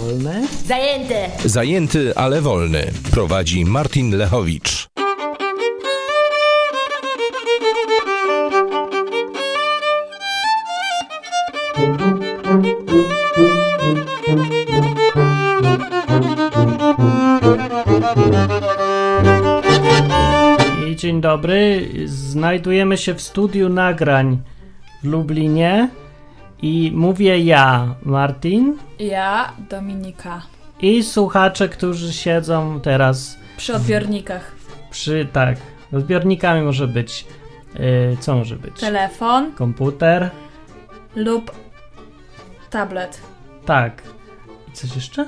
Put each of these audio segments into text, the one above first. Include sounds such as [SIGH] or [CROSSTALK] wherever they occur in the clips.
wolne. Zajęte! Zajęty, ale wolny. Prowadzi Martin Lechowicz. I dzień dobry. Znajdujemy się w studiu nagrań w Lublinie. I mówię ja, Martin, Ja, Dominika. i słuchacze, którzy siedzą teraz Przy odbiornikach. przy. Tak, odbiornikami może być. Yy, co może być? Telefon Komputer. lub tablet. Tak. I coś jeszcze?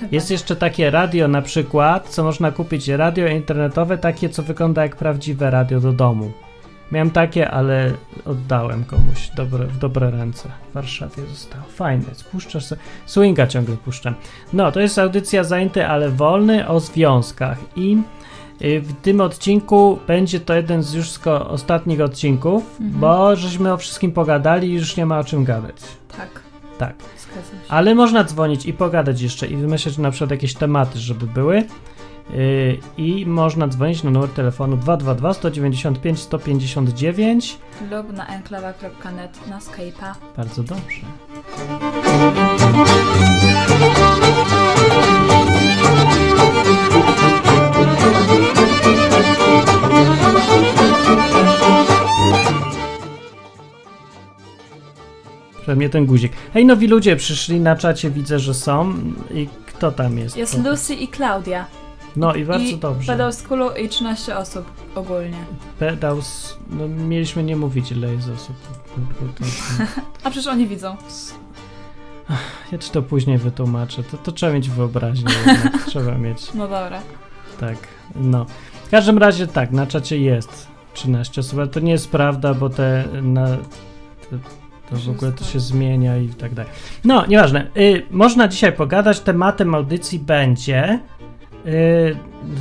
Chyba. Jest jeszcze takie radio na przykład, co można kupić, radio internetowe, takie co wygląda jak prawdziwe radio do domu. Miałem takie, ale oddałem komuś dobre, w dobre ręce. W Warszawie zostało. Fajne, spuszczasz sobie. Swinga ciągle puszczam. No, to jest audycja zajęty, ale wolny o związkach i y, w tym odcinku będzie to jeden z już ostatnich odcinków, bo żeśmy o wszystkim pogadali i już nie ma o czym gadać. Tak, Tak. Ale można dzwonić i pogadać jeszcze i wymyśleć na przykład jakieś tematy, żeby były. Yy, I można dzwonić na numer telefonu 222 195 159. Lub na enklawa.net na Skype'a. Bardzo dobrze. Przynajmniej ten guzik. Hej, nowi ludzie przyszli na czacie, widzę, że są. I kto tam jest? Jest. Lucy i Klaudia. No i bardzo I dobrze. Pedał z kulu i 13 osób ogólnie. Pedał z... No, mieliśmy nie mówić, ile jest osób. [LAUGHS] A przecież oni widzą. Ja ci to później wytłumaczę. To, to trzeba mieć wyobraźnię. [LAUGHS] trzeba mieć. No dobra. Tak. No. W każdym razie tak, na czacie jest 13 osób, ale to nie jest prawda, bo te na. Te, to w ogóle to się zmienia i tak dalej. No, nieważne. Y, można dzisiaj pogadać. Tematem audycji będzie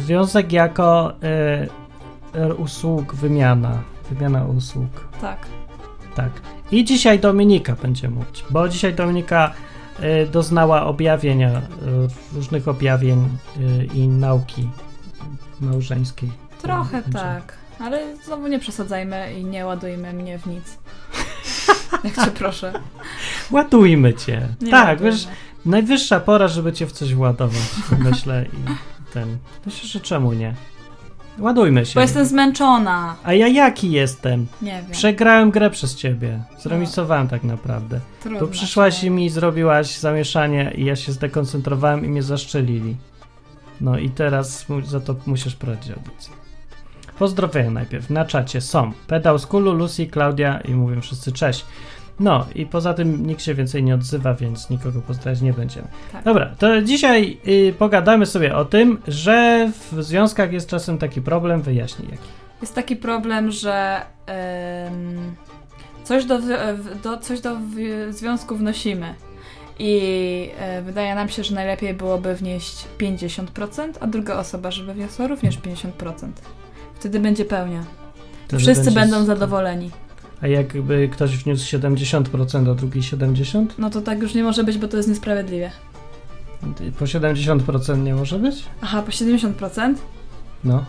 związek jako y, y, usług, wymiana. Wymiana usług. Tak. Tak. I dzisiaj Dominika będzie mówić, bo dzisiaj Dominika y, doznała objawienia, y, różnych objawień y, i nauki małżeńskiej. Trochę Będzie- tak. Ale znowu nie przesadzajmy i nie ładujmy mnie w nic. [LAUGHS] Jak cię proszę. Ładujmy cię. Nie tak, ładujmy. wiesz, najwyższa pora, żeby cię w coś władować, myślę i ten. Myślę, że czemu nie? Ładujmy się. Bo jestem zmęczona. A ja jaki jestem? Nie wiem. Przegrałem grę przez ciebie. Zremisowałem tak naprawdę. Trudno. Tu przyszłaś i mi zrobiłaś zamieszanie i ja się zdekoncentrowałem i mnie zaszczelili. No i teraz za to musisz prowadzić audycję. Pozdrowienia najpierw. Na czacie są Pedał z Kulu, Lucy, Klaudia i mówią wszyscy cześć. No i poza tym nikt się więcej nie odzywa, więc nikogo pozdrawiać nie będziemy. Tak. Dobra, to dzisiaj y, pogadamy sobie o tym, że w związkach jest czasem taki problem, wyjaśnij jaki. Jest taki problem, że em, coś, do, do, coś do związku wnosimy. I e, wydaje nam się, że najlepiej byłoby wnieść 50%, a druga osoba, żeby wniosła również 50%. Wtedy będzie pełnia. Wszyscy będą zadowoleni. A jakby ktoś wniósł 70%, a drugi 70%? No to tak już nie może być, bo to jest niesprawiedliwe. Po 70% nie może być? Aha, po 70%? No.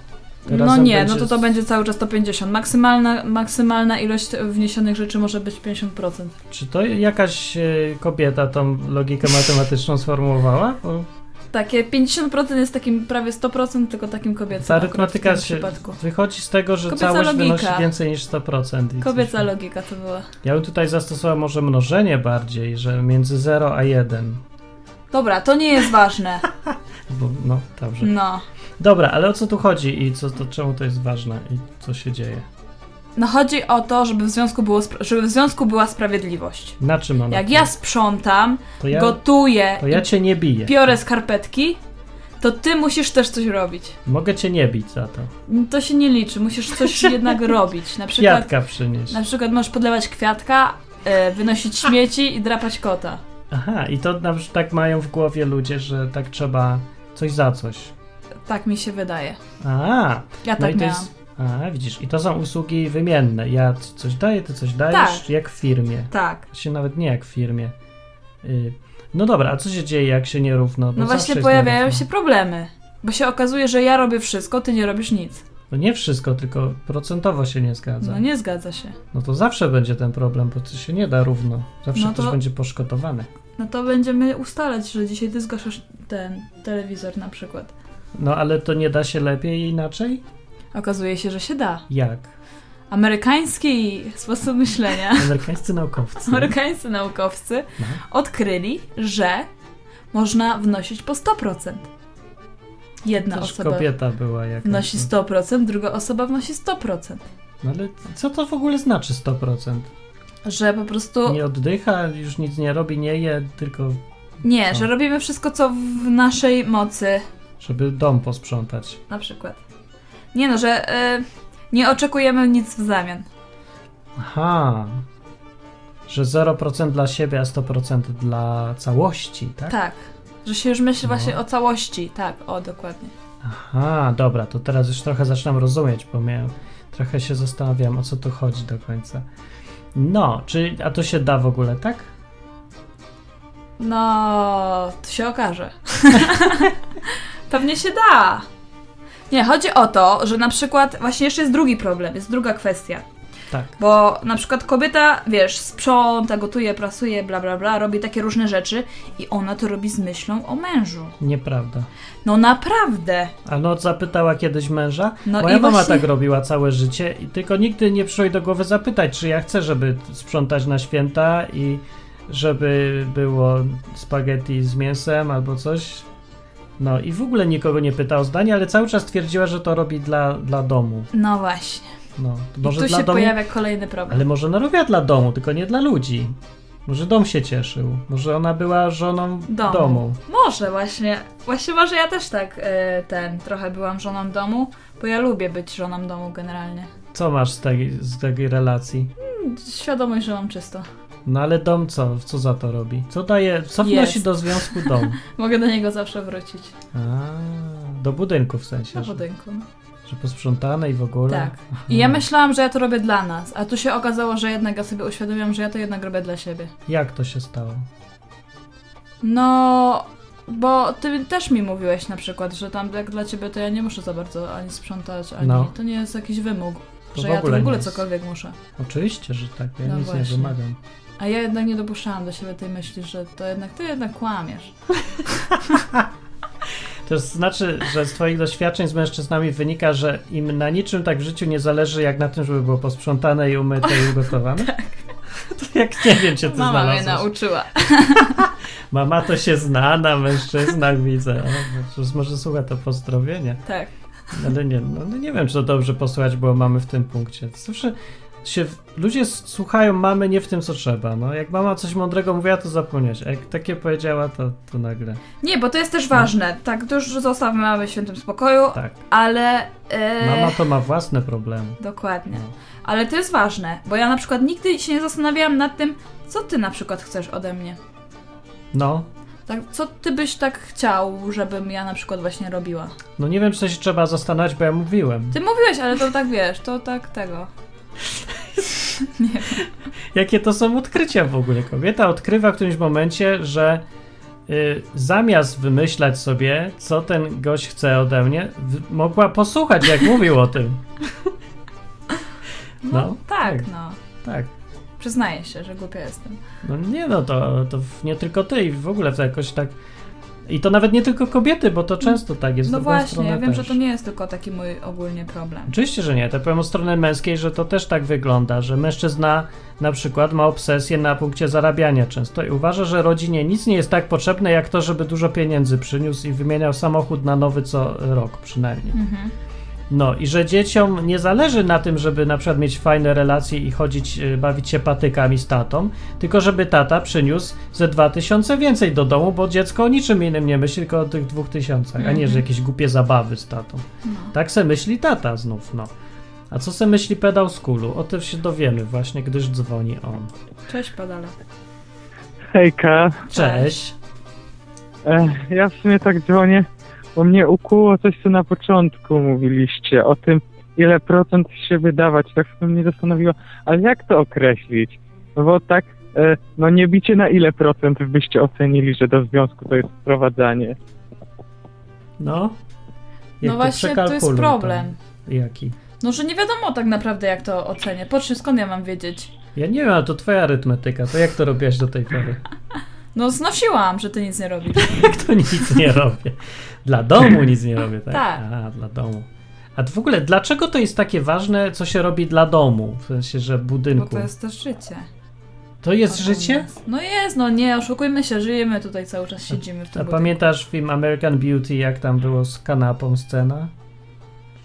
To No nie, no będzie to to z- będzie cały czas to 50. Maksymalna, maksymalna ilość wniesionych rzeczy może być 50%. Czy to jakaś e, kobieta tą logikę matematyczną sformułowała? Bo Takie 50% jest takim prawie 100%, tylko takim kobiecym. ta arytmetyka się przypadku. wychodzi z tego, że Kobieca całość logika. wynosi więcej niż 100%. i Kobieca coś- logika to była. Ja bym tutaj zastosował może mnożenie bardziej, że między 0 a 1. Dobra, to nie jest ważne. [LAUGHS] Bo, no, dobrze. No. Dobra, ale o co tu chodzi i co, to, czemu to jest ważne i co się dzieje? No chodzi o to, żeby w związku, było żeby w związku była sprawiedliwość. Na czym ona Jak ja sprzątam, to ja, gotuję to ja cię nie biję. biorę skarpetki, to ty musisz też coś robić. Mogę cię nie bić za to. To się nie liczy, musisz coś [LAUGHS] jednak robić. Na przykład, Kwiatka przynieść. na przykład możesz podlewać kwiatka, e, wynosić śmieci i drapać kota. Aha, i to na przykład tak mają w głowie ludzie, że tak trzeba coś za coś. Tak mi się wydaje. A, Ja no tak i to miałam. jest. A, widzisz, i to są usługi wymienne. Ja coś daję, ty coś dajesz, Tak. jak w firmie. Tak. Się nawet nie jak w firmie. Y, No dobra, a co się dzieje, jak się nierówno? Bo No właśnie pojawiają nierówno. się problemy. Bo się okazuje, że ja robię wszystko, ty nie robisz nic. No nie wszystko, tylko procentowo się nie zgadza. No nie zgadza się. No to zawsze będzie ten problem, bo to się nie da równo. Zawsze No ktoś to- będzie poszkodowany. No to będziemy ustalać, że dzisiaj ty zgaszasz ten telewizor na przykład. No ale to nie da się lepiej inaczej? Okazuje się, że się da. Jak? Amerykański sposób myślenia, [LAUGHS] Amerykańscy naukowcy. amerykańscy naukowcy No. odkryli, że można wnosić po 100%. Jedna Też osoba kobieta była jakaś. wnosi 100%, druga osoba wnosi 100%. No ale co to w ogóle znaczy 100%? Że po prostu Nie oddycha, już nic nie robi, nie je, tylko nie, że robimy wszystko, co w naszej mocy, żeby dom posprzątać. na przykład. Nie no, że y, nie oczekujemy nic w zamian. Aha. Że 0% dla siebie, a 100% dla całości, tak? Tak. Że się już myśli No. właśnie o całości. Tak, o, dokładnie. Aha, dobra, to teraz już trochę zaczynam rozumieć, bo miałem, trochę się zastanawiam, o co tu chodzi do końca. No, czy, a to się da w ogóle, tak? No, to się okaże. [LAUGHS] Pewnie się da. Nie, chodzi o to, że na przykład właśnie jeszcze jest drugi problem, jest druga kwestia. Tak. Bo na przykład kobieta, wiesz, sprząta, gotuje, prasuje, bla bla bla, robi takie różne rzeczy i ona to robi z myślą o mężu. Nieprawda. No naprawdę. A no, zapytała kiedyś męża? No Moja i mama właśnie- tak robiła całe życie i tylko nigdy nie przyszło jej do głowy zapytać, czy ja chcę, żeby sprzątać na święta i żeby było spaghetti z mięsem albo coś. No i w ogóle nikogo nie pytała o zdanie, ale cały czas twierdziła, że to robi dla, dla domu. No właśnie. No, I może tu dla się domu, pojawia kolejny problem. ale może ona robiła dla domu, tylko nie dla ludzi. Może dom się cieszył, może ona była żoną Domu. domu. Może właśnie. Właśnie może ja też tak e, ten trochę byłam żoną domu, bo ja lubię być żoną domu generalnie. Co masz z tej, z takiej relacji? Świadomość, że mam czysto. No ale dom co? Co za to robi? Co daje, co wnosi Jest. do związku dom? [LAUGHS] Mogę do niego zawsze wrócić. A, do budynku w sensie, Na że, budynku. że posprzątane i w ogóle. Tak. I ja myślałam, że ja to robię dla nas, a tu się okazało, że jednak ja sobie uświadomiłam, że ja to jednak robię dla siebie. Jak to się stało? No, bo ty też mi mówiłeś na przykład, że tam jak dla ciebie to ja nie muszę za bardzo ani sprzątać, ani No. to nie jest jakiś wymóg. To że w ja to w ogóle ogóle nie jest. cokolwiek muszę. Oczywiście, że tak. Ja No nic nie właśnie. wymagam. A ja jednak nie dopuszczałam do siebie tej myśli, że to jednak ty jednak kłamiesz. [LAUGHS] To znaczy, że z twoich doświadczeń z mężczyznami wynika, że im na niczym tak w życiu nie zależy, jak na tym, żeby było posprzątane i umyte i ugotowane? [LAUGHS] Tak. To jak nie wiem, cię ty Mama mnie znalazłeś. nauczyła. [LAUGHS] Mama to się zna na mężczyznach, widzę. O, przecież może słucha to pozdrowienie. Tak. Ale nie, no, no nie wiem, czy to dobrze posłuchać było mamy w tym punkcie. Zawsze się, ludzie słuchają mamy nie w tym, co trzeba. No, jak mama coś mądrego mówiła, to zapomnieć. A jak takie powiedziała, to, to nagle. Nie, bo to jest też ważne. Tak, to już zostawmy mamy w świętym spokoju, Tak. ale... e, Mama to ma własne problemy. Dokładnie. No. Ale to jest ważne, bo ja na przykład nigdy się nie zastanawiałam nad tym, co ty na przykład chcesz ode mnie. No, Tak, co ty byś tak chciał, żebym ja na przykład właśnie robiła? no nie wiem, czy to się trzeba zastanawiać, bo ja mówiłem. Ty mówiłeś, ale to tak wiesz, to tak tego. Nie. [LAUGHS] Jakie to są odkrycia w ogóle? Kobieta odkrywa w którymś momencie, że y, zamiast wymyślać sobie, co ten gość chce ode mnie, w, mogła posłuchać, jak [LAUGHS] mówił o tym. No, No, tak, tak. no. Tak. Przyznaję się, że głupia jestem. No nie no, to, to nie tylko ty i w ogóle to jakoś tak... I to nawet nie tylko kobiety, bo to często tak jest. No właśnie, ja wiem, że też. to nie jest tylko taki mój ogólnie problem. Oczywiście, że nie. To powiem o strony męskiej, że to też tak wygląda, że mężczyzna na przykład ma obsesję na punkcie zarabiania często i uważa, że rodzinie nic nie jest tak potrzebne jak to, żeby dużo pieniędzy przyniósł i wymieniał samochód na nowy co rok przynajmniej. Mhm. No i że dzieciom nie zależy na tym, żeby na przykład mieć fajne relacje i chodzić, y, bawić się patykami z tatą, tylko żeby tata przyniósł ze dwa tysiące więcej do domu, bo dziecko o niczym innym nie myśli, tylko o tych dwóch tysiącach, a nie, że Mhm. jakieś głupie zabawy z tatą. No. Tak se myśli tata znów, no. A co se myśli pedał z kulu? O tym się dowiemy właśnie, gdyż dzwoni on. Cześć, padale. Hejka, Cześć. e, ja w sumie tak dzwonię, bo mnie ukuło coś, co na początku mówiliście, o tym, ile procent się wydawać, tak się mnie zastanowiło, ale jak to określić? No bo tak, e, no nie bicie na ile procent byście ocenili, że do związku to jest wprowadzanie? No. Jak No właśnie, to jest problem. Jaki? No, że nie wiadomo tak naprawdę, jak to ocenię. Po czym, skąd ja mam wiedzieć? Ja nie wiem, ale to twoja arytmetyka. To jak to robiłaś do tej pory? [LAUGHS] No, znosiłam, że ty nic nie robisz. [LAUGHS] Jak to nic nie robię? Dla domu nic nie robię, tak? Tak. A, dla domu. A w ogóle, dlaczego to jest takie ważne, co się robi dla domu? W sensie, że Bo budynku. to jest też życie. To jest życie? No jest, no nie, oszukujmy się, żyjemy tutaj cały czas, siedzimy w tym A budynku. pamiętasz film American Beauty, jak tam było z kanapą scena?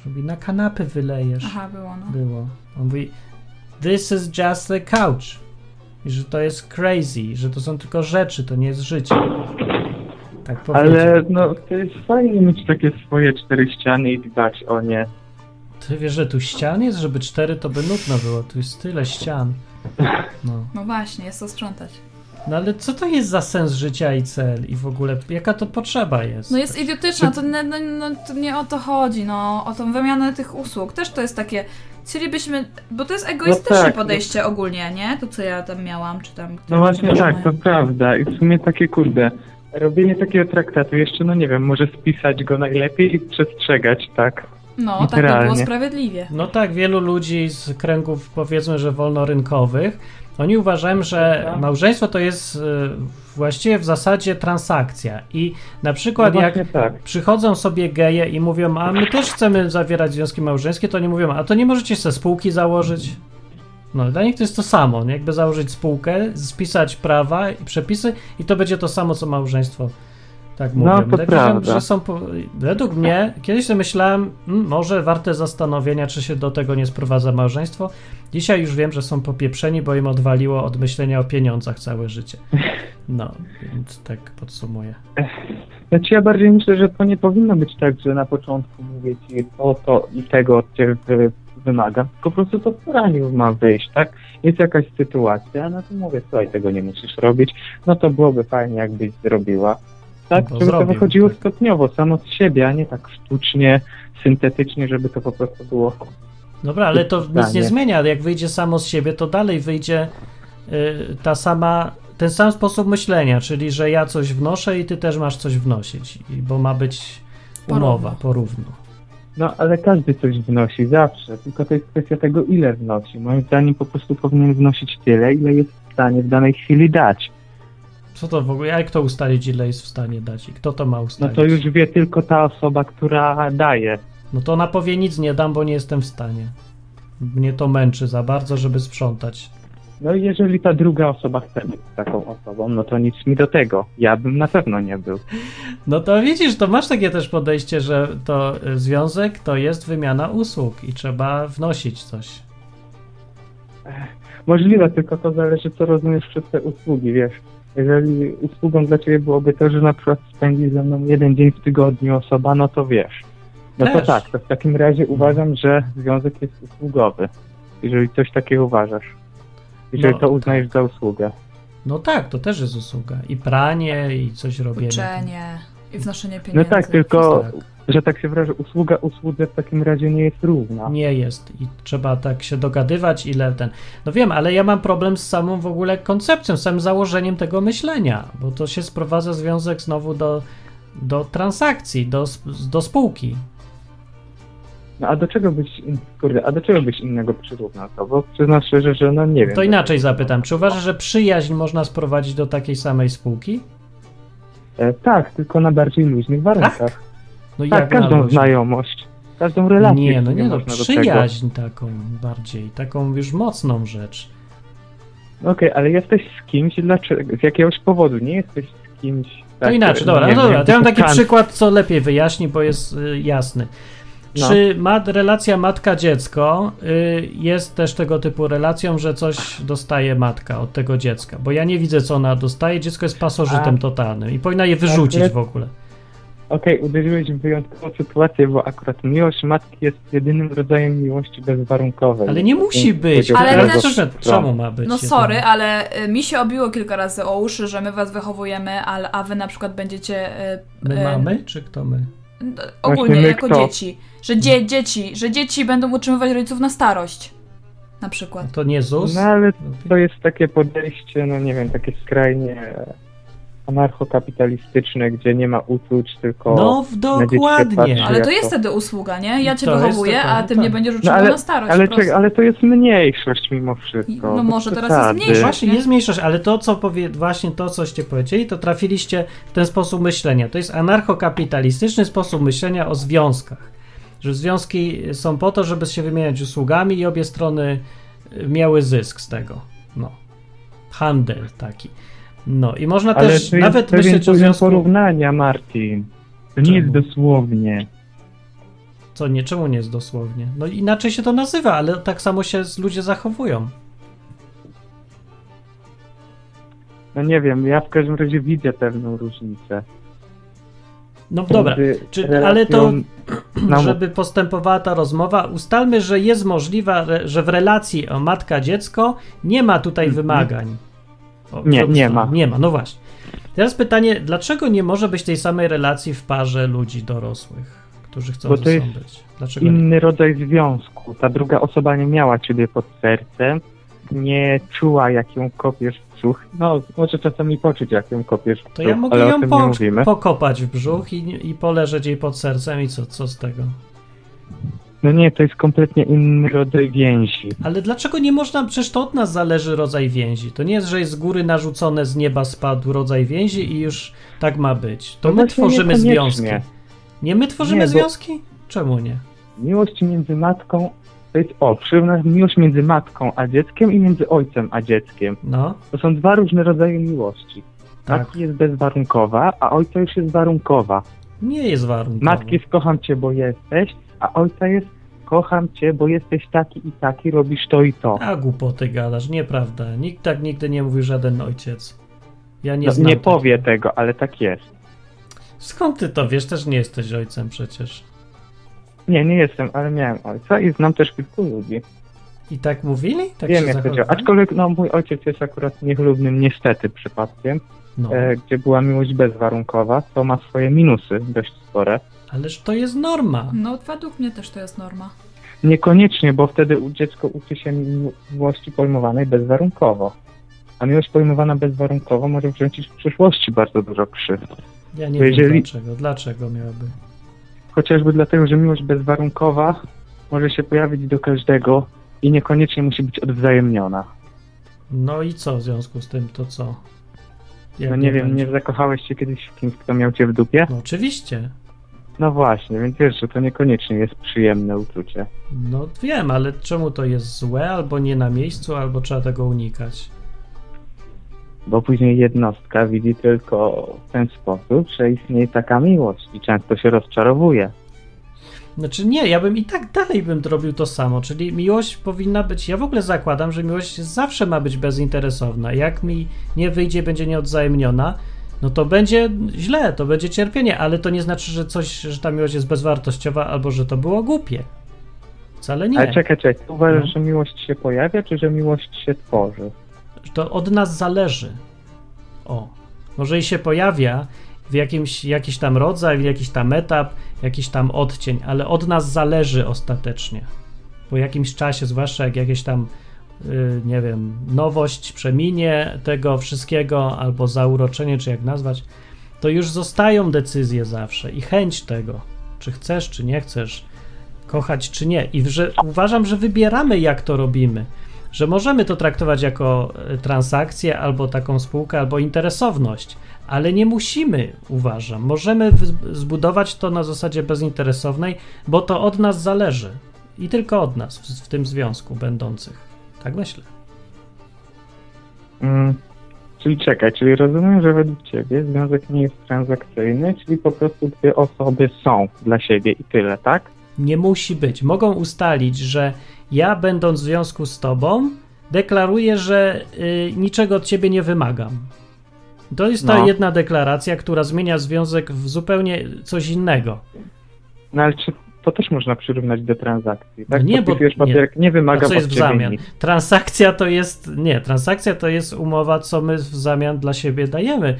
Mówi, na kanapy wylejesz. Aha, było, no. Było. On mówi, this is just a couch. I że to jest crazy, że to są tylko rzeczy, to nie jest życie. Tak. Ale no to jest fajnie mieć takie swoje cztery ściany i dbać o nie. Ty wiesz, że tu ścian jest, żeby cztery to by nudno było. Tu jest tyle ścian. No. No właśnie, jest to sprzątać. no ale co to jest za sens życia i cel? I w ogóle jaka to potrzeba jest? No jest idiotyczna, to, nie, no, no, to nie o to chodzi, no, o tą wymianę tych usług. Też to jest takie, chcielibyśmy, bo to jest egoistyczne tak, podejście ogólnie, nie? To, co ja tam miałam, czy tam... No właśnie tak, mają. to prawda. I w sumie takie kurde. Robienie takiego traktatu jeszcze, no nie wiem, może spisać go najlepiej i przestrzegać, tak? No, tak by było literalnie. sprawiedliwie. No tak, wielu ludzi z kręgów powiedzmy, że wolnorynkowych, oni uważają, że Tak. małżeństwo to jest y, właściwie w zasadzie transakcja. I na No przykład jak właśnie tak. przychodzą sobie geje i mówią, a my też chcemy zawierać związki małżeńskie, to nie mówią, a to nie możecie sobie spółki założyć? No, dla nich to jest to samo, nie? jakby założyć spółkę, spisać prawa i przepisy i to będzie to samo, co małżeństwo. Tak. No, to Wydaje mi się, prawda. że są, po... Według mnie, kiedyś sobie myślałem, mm, może warte zastanowienia, czy się do tego nie sprowadza małżeństwo. Dzisiaj już wiem, że są popieprzeni, bo im odwaliło od myślenia o pieniądzach całe życie. No, więc tak podsumuję. Znaczy ja bardziej myślę, że to nie powinno być tak, że na początku mówię ci to, to i tego od ciebie wy- wymagam, tylko po prostu to w raniu ma wyjść, tak? Jest jakaś sytuacja, no to mówię, słuchaj, tego nie musisz robić, no to byłoby fajnie, jakbyś zrobiła. Tak, No, żeby zrobił, to wychodziło tak. stopniowo, samo z siebie, a nie tak sztucznie, syntetycznie, żeby to po prostu było Dobra, ale to nic nie zmienia. Jak wyjdzie samo z siebie, to dalej wyjdzie y, ta sama, ten sam sposób myślenia, czyli że ja coś wnoszę i ty też masz coś wnosić, i, bo ma być umowa Porówno. porówno. No, ale każdy coś wnosi, zawsze. Tylko to jest kwestia tego, ile wnosi. Moim zdaniem po prostu powinien wnosić tyle, ile jest w stanie w danej chwili dać. Co to w ogóle, jak to ustalić, ile jest w stanie dać i kto to ma No ustalić? to już wie tylko ta osoba, która daje. No to ona powie nic nie dam, bo nie jestem w stanie. Mnie to męczy za bardzo, żeby sprzątać. No i jeżeli ta druga osoba chce być taką osobą, no to nic mi do tego. Ja bym na pewno nie był. No to widzisz, to masz takie też podejście, że to związek to jest wymiana usług i trzeba wnosić coś. Możliwe, tylko to zależy, co rozumiesz przez te usługi, wiesz. Jeżeli usługą dla ciebie byłoby to, że na przykład spędzi ze mną jeden dzień w tygodniu osoba, no to wiesz. No to Też. tak, to w takim razie uważam, że związek jest usługowy. Jeżeli coś takiego uważasz. Jeżeli No, to uznajesz za usługę. No tak, to też jest usługa. I pranie, i coś robienie. Uczenie i wnoszenie No pieniędzy. tak, tylko, Tak. że tak się wyrażę, usługa usłudze w takim razie nie jest równa. Nie jest i trzeba tak się dogadywać, ile ten. No wiem, ale ja mam problem z samą w ogóle koncepcją, z samym założeniem tego myślenia, bo to się sprowadza związek znowu do, do transakcji, do, do spółki. No a do czego byś, in- kurde, a do czego byś innego przyrównał to? Bo przyznam szczerze, że no nie wiem. To inaczej zapytam, czy uważasz, że przyjaźń można sprowadzić do takiej samej spółki? E, tak, tylko na bardziej luźnych warunkach. No Tak, każdą znajomość, każdą relację. Nie, no nie, no przyjaźń taką bardziej, taką już mocną rzecz. Okej, ale jesteś z kimś dlaczego, z jakiegoś powodu, nie jesteś z kimś... To tak, inaczej, e, dobra, no dobra, to ja mam taki przykład, co lepiej wyjaśni, bo jest y, jasny. No. Czy ma, relacja matka-dziecko y, jest też tego typu relacją, że coś dostaje matka od tego dziecka? Bo ja nie widzę, co ona dostaje. Dziecko jest pasożytem A- totalnym i powinna je wyrzucić Akurat- w ogóle. Okej, uderzyłeś w wyjątkową sytuację, bo akurat miłość matki jest jedynym rodzajem miłości bezwarunkowej. Ale nie musi być. Ale bardzo też-. Czemu ma być? No sorry, ale y, mi się obiło kilka razy o uszy, że my was wychowujemy, ale, a wy na przykład będziecie... y, My y, mamy, czy kto my? Ogólnie, my jako kto? dzieci. Że dzie, dzieci, że dzieci będą utrzymywać rodziców na starość. na przykład. To nie ZUS? No ale to jest takie podejście, no nie wiem, takie skrajnie anarchokapitalistyczne, gdzie nie ma uczuć, tylko... No, w- dokładnie. patrzy. Ale to jest wtedy usługa, nie? Ja cię To jest wychowuję, a ty mnie tak. będziesz No uczyła ale, na starość. ale, czekaj, ale to jest mniejszość mimo wszystko. No może teraz jest mniejszość. Właśnie, nie? nie zmniejszasz, ale to, co powie, właśnie to, coście powiedzieli, to trafiliście w ten sposób myślenia. To jest anarchokapitalistyczny sposób myślenia o związkach. Że związki są po to, żeby się wymieniać usługami i obie strony y, miały zysk z tego. No. Handel taki. No i można Ale też nawet myśleć o związku. porównania, Martin. To nie jest Czemu? dosłownie. Co nie, czemu nie jest dosłownie? No inaczej się to nazywa, ale tak samo się ludzie zachowują. No nie wiem, ja w każdym razie widzę pewną różnicę. No dobra, czy, ale to [CLEARS THROAT] żeby postępowała ta rozmowa, ustalmy, że jest możliwa, że w relacji o matka-dziecko nie ma tutaj Mhm. wymagań. O, Nie, dobrze, nie ma. Nie ma, no właśnie. Teraz pytanie, dlaczego nie może być tej samej relacji w parze ludzi dorosłych, którzy chcą Bo ze to sobą jest być? Dlaczego nie? inny rodzaj związku. Ta druga osoba nie miała ciebie pod sercem, nie czuła, jak ją kopiesz brzuch. No, może czasami poczuć, jak ją kopiesz brzuch, To ja mogę ją po, pokopać w brzuch i, i poleżeć jej pod sercem i co, co z tego? No nie, to jest kompletnie inny rodzaj więzi. Ale dlaczego nie można? Przecież to od nas zależy rodzaj więzi. To nie jest, że jest z góry narzucone, z nieba spadł rodzaj więzi i już tak ma być. To No my właśnie tworzymy związki. Nie my tworzymy Nie, związki? Czemu nie? Miłość między matką, to jest o, przyrównać miłość między matką a dzieckiem i między ojcem a dzieckiem. No, To są dwa różne rodzaje miłości. tak. Matki jest bezwarunkowa, a ojca już jest warunkowa. Nie jest warunkowo. Matki jest kocham cię, bo jesteś, a ojca jest kocham cię, bo jesteś taki i taki, robisz to i to. A głupoty gadasz, nieprawda. Nikt tak nigdy nie mówił żaden ojciec. Ja nie no, znam nie takiego. powie tego, ale tak jest. Skąd ty to wiesz? Też nie jesteś ojcem przecież. Nie, nie jestem, ale miałem ojca i znam też kilku ludzi. I tak mówili? Tak Wiem się jak zachowywali? Aczkolwiek no, mój ojciec jest akurat niechlubnym niestety przypadkiem, No, e, gdzie była miłość bezwarunkowa, co ma swoje minusy dość spore. ależ to jest norma. No według mnie też to jest norma. Niekoniecznie, bo wtedy dziecko uczy się mi- miłości pojmowanej bezwarunkowo. A miłość pojmowana bezwarunkowo może wręczyć w przyszłości bardzo dużo krzywd. Ja nie To wiem jeżeli- dlaczego. Dlaczego miałaby? Chociażby dlatego, że miłość bezwarunkowa może się pojawić do każdego i niekoniecznie musi być odwzajemniona. No i co w związku z tym, to co? Jak No nie wiem, będzie? nie zakochałeś się kiedyś w kimś, kto miał cię w dupie? No oczywiście. No właśnie, więc wiesz, że to niekoniecznie jest przyjemne uczucie. No wiem, ale czemu to jest złe, albo nie na miejscu, albo trzeba tego unikać? Bo później jednostka widzi tylko w ten sposób, że istnieje taka miłość i często się rozczarowuje. Znaczy nie, ja bym i tak dalej bym robił to samo, czyli miłość powinna być, ja w ogóle zakładam, że miłość zawsze ma być bezinteresowna. Jak mi nie wyjdzie, będzie nieodzajemniona, no to będzie źle, to będzie cierpienie, ale to nie znaczy, że coś, że ta miłość jest bezwartościowa albo że to było głupie. Wcale nie. Ale czekaj, czekaj, uważasz, No. że miłość się pojawia, czy że miłość się tworzy? To od nas zależy. O, może i się pojawia w jakimś jakiś tam rodzaj, w jakiś tam etap, jakiś tam odcień, ale od nas zależy ostatecznie. Po jakimś czasie, zwłaszcza jak jakieś tam, y, nie wiem, nowość przeminie tego wszystkiego, albo zauroczenie, czy jak nazwać, to już zostają decyzje zawsze i chęć tego, czy chcesz, czy nie chcesz, kochać, czy nie. I że uważam, że wybieramy, jak to robimy że możemy to traktować jako e, transakcję, albo taką spółkę, albo interesowność, ale nie musimy, uważam. Możemy zbudować to na zasadzie bezinteresownej, bo to od nas zależy i tylko od nas w, w tym związku będących. Tak myślę. Mm, czyli czekaj, czyli rozumiem, że według ciebie związek nie jest transakcyjny, czyli po prostu dwie osoby są dla siebie i tyle, tak? Nie musi być. Mogą ustalić, że ja, będąc w związku z tobą, deklaruję, że y, niczego od ciebie nie wymagam. To jest ta No. jedna deklaracja, która zmienia związek w zupełnie coś innego. No ale czy to też można przyrównać do transakcji, tak? No nie, bo- Podpisujesz nie. papierek, nie, A wymaga co jest w zamian? nic. Transakcja to jest. Nie, transakcja to jest umowa, co my w zamian dla siebie dajemy.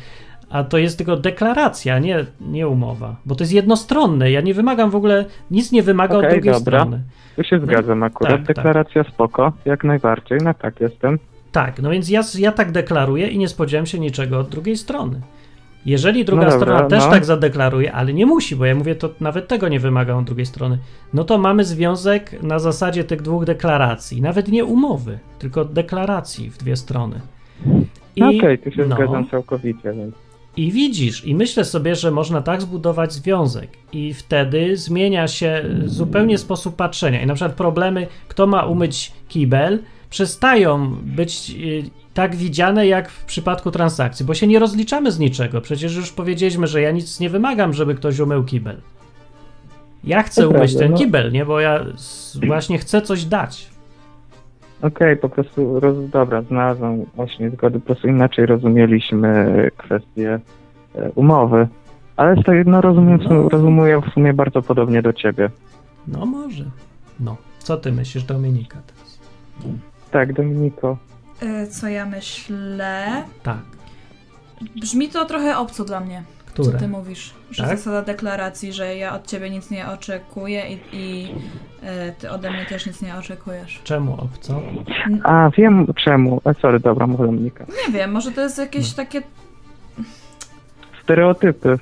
A to jest tylko deklaracja, nie, nie umowa, bo to jest jednostronne. Ja nie wymagam w ogóle, nic nie wymaga Okej, od drugiej dobra. strony. Tu się zgadzam akurat. tak, tak. Deklaracja spoko, jak najbardziej, na tak jestem. Tak, no więc ja, ja tak deklaruję i nie spodziewam się niczego od drugiej strony. Jeżeli druga No dobra, strona też no. tak zadeklaruje, ale nie musi, bo ja mówię, to nawet tego nie wymaga od drugiej strony, no to mamy związek na zasadzie tych dwóch deklaracji. Nawet nie umowy, tylko deklaracji w dwie strony. Okej, tu się no, zgadzam całkowicie, więc I widzisz, i myślę sobie, że można tak zbudować związek, i wtedy zmienia się zupełnie sposób patrzenia. I na przykład problemy, kto ma umyć kibel, przestają być y, tak widziane jak w przypadku transakcji, bo się nie rozliczamy z niczego. Przecież już powiedzieliśmy, że ja nic nie wymagam, żeby ktoś umył kibel. Ja chcę umyć ten no. kibel, nie? Bo ja właśnie chcę coś dać. Okej, po prostu, roz, dobra, znalazłem właśnie zgody, po prostu inaczej rozumieliśmy kwestię e, umowy. Ale to jedno rozumiem, No. rozumuję w sumie bardzo podobnie do ciebie. No może. No. Co ty myślisz, Dominika? Teraz? Tak, Dominiko. E, Co ja myślę? Tak. Brzmi to trochę obco dla mnie. Które? Co ty mówisz? Że Tak? zasada deklaracji, że ja od ciebie nic nie oczekuję i, i e, ty ode mnie też nic nie oczekujesz. Czemu obco? A, wiem czemu. A, sorry, dobra, mów Dominika. Nie wiem, może to jest jakieś No. takie Stereotypy.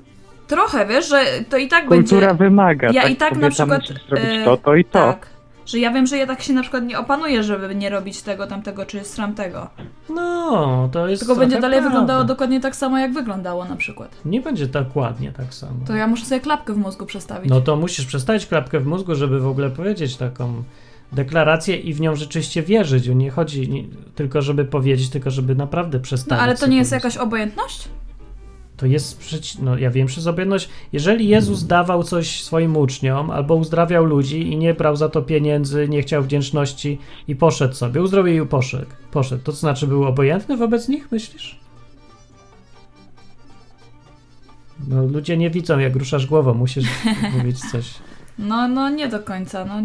trochę, wiesz, że to i tak Kultura będzie... wymaga. Ja tak? i tak na Kobieta przykład, musisz zrobić e, to, to i to. Tak. Że ja wiem, że ja tak się na przykład nie opanuję, żeby nie robić tego, tamtego czy stramtego. No, to jest. Tylko będzie dalej prawda. wyglądało dokładnie tak samo, jak wyglądało na przykład. Nie będzie dokładnie tak samo. To ja muszę sobie klapkę w mózgu przestawić. No to musisz przestawić klapkę w mózgu, żeby w ogóle powiedzieć taką deklarację i w nią rzeczywiście wierzyć. Nie chodzi nie, tylko, żeby powiedzieć, tylko żeby naprawdę No przestawić. ale to nie jest jakaś obojętność? To jest przeci... No ja wiem, że zobojętność. Jeżeli Jezus dawał coś swoim uczniom albo uzdrawiał ludzi i nie brał za to pieniędzy, nie chciał wdzięczności i poszedł sobie, uzdrowił i poszedł. Poszedł. To znaczy był obojętny wobec nich, myślisz? No ludzie nie widzą, jak ruszasz głową, musisz [LAUGHS] mówić coś. No, no nie do końca, no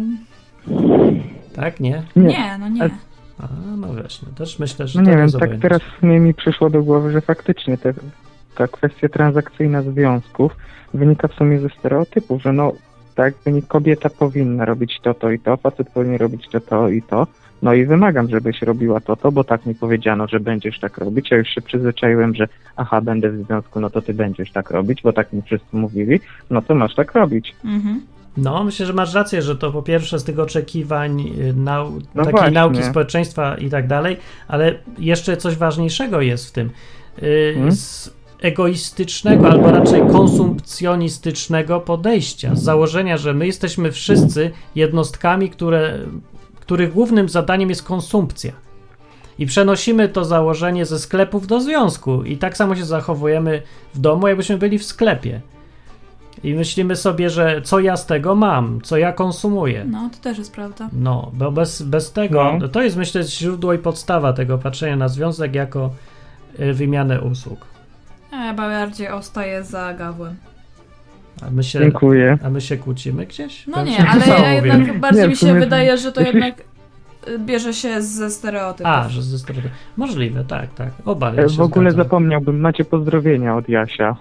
Tak, nie? nie, no nie. A, no właśnie, też myślę, że No to nie wiem, tak obojętność. teraz mi przyszło do głowy, że faktycznie te, ta kwestia transakcyjna związków wynika w sumie ze stereotypów, że no tak, kobieta powinna robić to, to i to, facet powinien robić to, to i to. No i wymagam, żebyś robiła to, to, bo tak mi powiedziano, że będziesz tak robić. Ja już się przyzwyczaiłem, że aha, będę w związku, no to ty będziesz tak robić, bo tak mi wszyscy mówili, no to masz tak robić. Mhm. No, myślę, że masz rację, że to po pierwsze z tych oczekiwań y, nau No takiej właśnie. nauki społeczeństwa i tak dalej, ale jeszcze coś ważniejszego jest w tym. Y, Hmm? Egoistycznego, albo raczej konsumpcjonistycznego podejścia, z założenia, że my jesteśmy wszyscy jednostkami, które, których głównym zadaniem jest konsumpcja. I przenosimy to założenie ze sklepów do związku. I tak samo się zachowujemy w domu, jakbyśmy byli w sklepie. I myślimy sobie, że co ja z tego mam, co ja konsumuję. No, to też jest prawda. No, bo bez, bez tego, No. to jest myślę źródło i podstawa tego patrzenia na związek jako y, wymianę usług. Ja chyba bardziej ostaję za gawłem. A my się, Dziękuję. a my się kłócimy gdzieś? No nie, się ale ja jednak bardziej Nie, mi się wydaje, że to [LAUGHS] jednak y, bierze się ze stereotypów. A, że ze strony. Możliwe, tak, tak. Oba E, ja W się ogóle zgadzam. zapomniałbym, macie pozdrowienia od Jasia.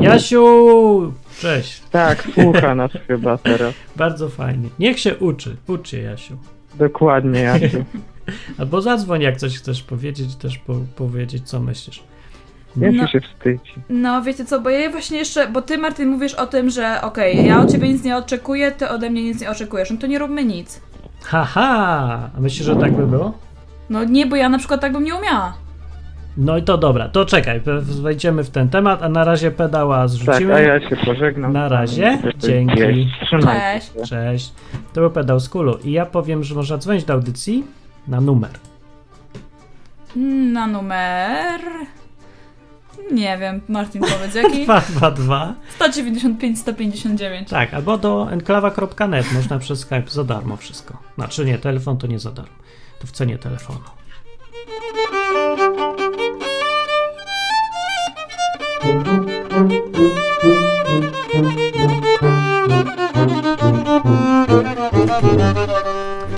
Jasiu! Cześć. Tak, słucha nas [LAUGHS] chyba teraz. Bardzo fajnie. Niech się uczy. Ucz się, Jasiu. Dokładnie, Jasiu. [LAUGHS] Albo zadzwoń, jak coś chcesz powiedzieć, też po, powiedzieć, co myślisz. Jasiu No. się wstydzi. No wiecie co, bo ja właśnie jeszcze, bo ty Martin mówisz o tym, że okej, ja od ciebie nic nie oczekuję, ty ode mnie nic nie oczekujesz, no to nie róbmy nic. Haha! A myślisz, że tak by było? No nie, bo ja na przykład tak bym nie umiała. No i to dobra, to czekaj, wejdziemy w ten temat, a na razie pedała Tak, zrzucimy. a ja się pożegnam. Na razie. Dzięki. Cześć. Cześć. To był pedał z kulu i ja powiem, że można dzwonić do audycji na numer. Na numer... Nie wiem, Martin powiedz jaki? 222 195, 159. Tak, albo do enklawa.net można przez Skype za darmo wszystko. Znaczy nie, telefon to nie za darmo. To w cenie telefonu.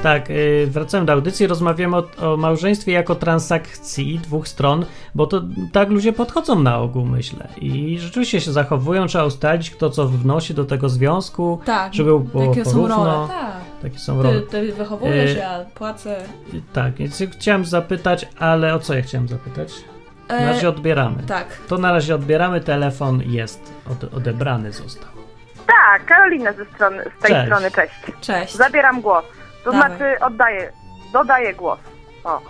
Tak, yy, wracamy do audycji, rozmawiamy o, o małżeństwie jako transakcji dwóch stron, bo to tak ludzie podchodzą na ogół, myślę. I rzeczywiście się zachowują, trzeba ustalić, kto co wnosi do tego związku, Tak, żeby było jakie są porówno. role. Tak. Takie są role. Ty, ty wychowujesz, E, ja płacę. Tak, więc chciałem zapytać, ale o co ja chciałem zapytać? Na E, razie odbieramy. tak. To na razie odbieramy, telefon jest, od, odebrany został. Tak, Karolina ze strony, z tej Cześć. strony, cześć. Cześć. Zabieram głos. To Dawaj. znaczy oddaję, dodaję głos. O.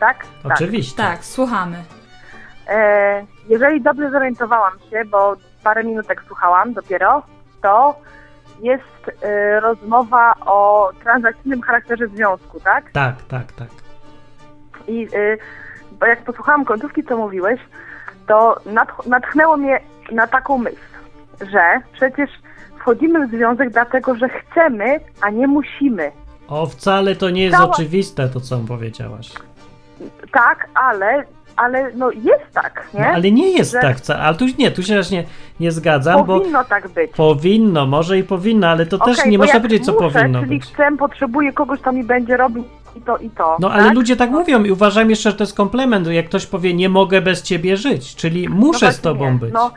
Tak? Tak. Oczywiście. Tak, słuchamy. E, jeżeli dobrze zorientowałam się, bo parę minutek słuchałam dopiero, to jest e, rozmowa o transakcyjnym charakterze związku, tak? Tak, tak, tak. I y, bo jak posłuchałam końcówki, co mówiłeś, to natch- natchnęło mnie na taką myśl, że przecież wchodzimy w związek dlatego, że chcemy, a nie musimy. O, wcale to nie jest Cała- oczywiste, to co powiedziałaś. Tak, ale, ale no jest tak, nie? No, ale nie jest Że- tak. Ale tu nie, tu się też nie, nie zgadzam, bo Powinno tak być. powinno, może i powinno, ale to też Okej, nie bo można powiedzieć, co muszę, powinno czyli być. chcę, potrzebuję kogoś, kto mi będzie robił i to, i to. No ale tak? ludzie tak mówią i uważam jeszcze, że to jest komplement, jak ktoś powie, nie mogę bez ciebie żyć, czyli No muszę z właśnie, tobą być. No,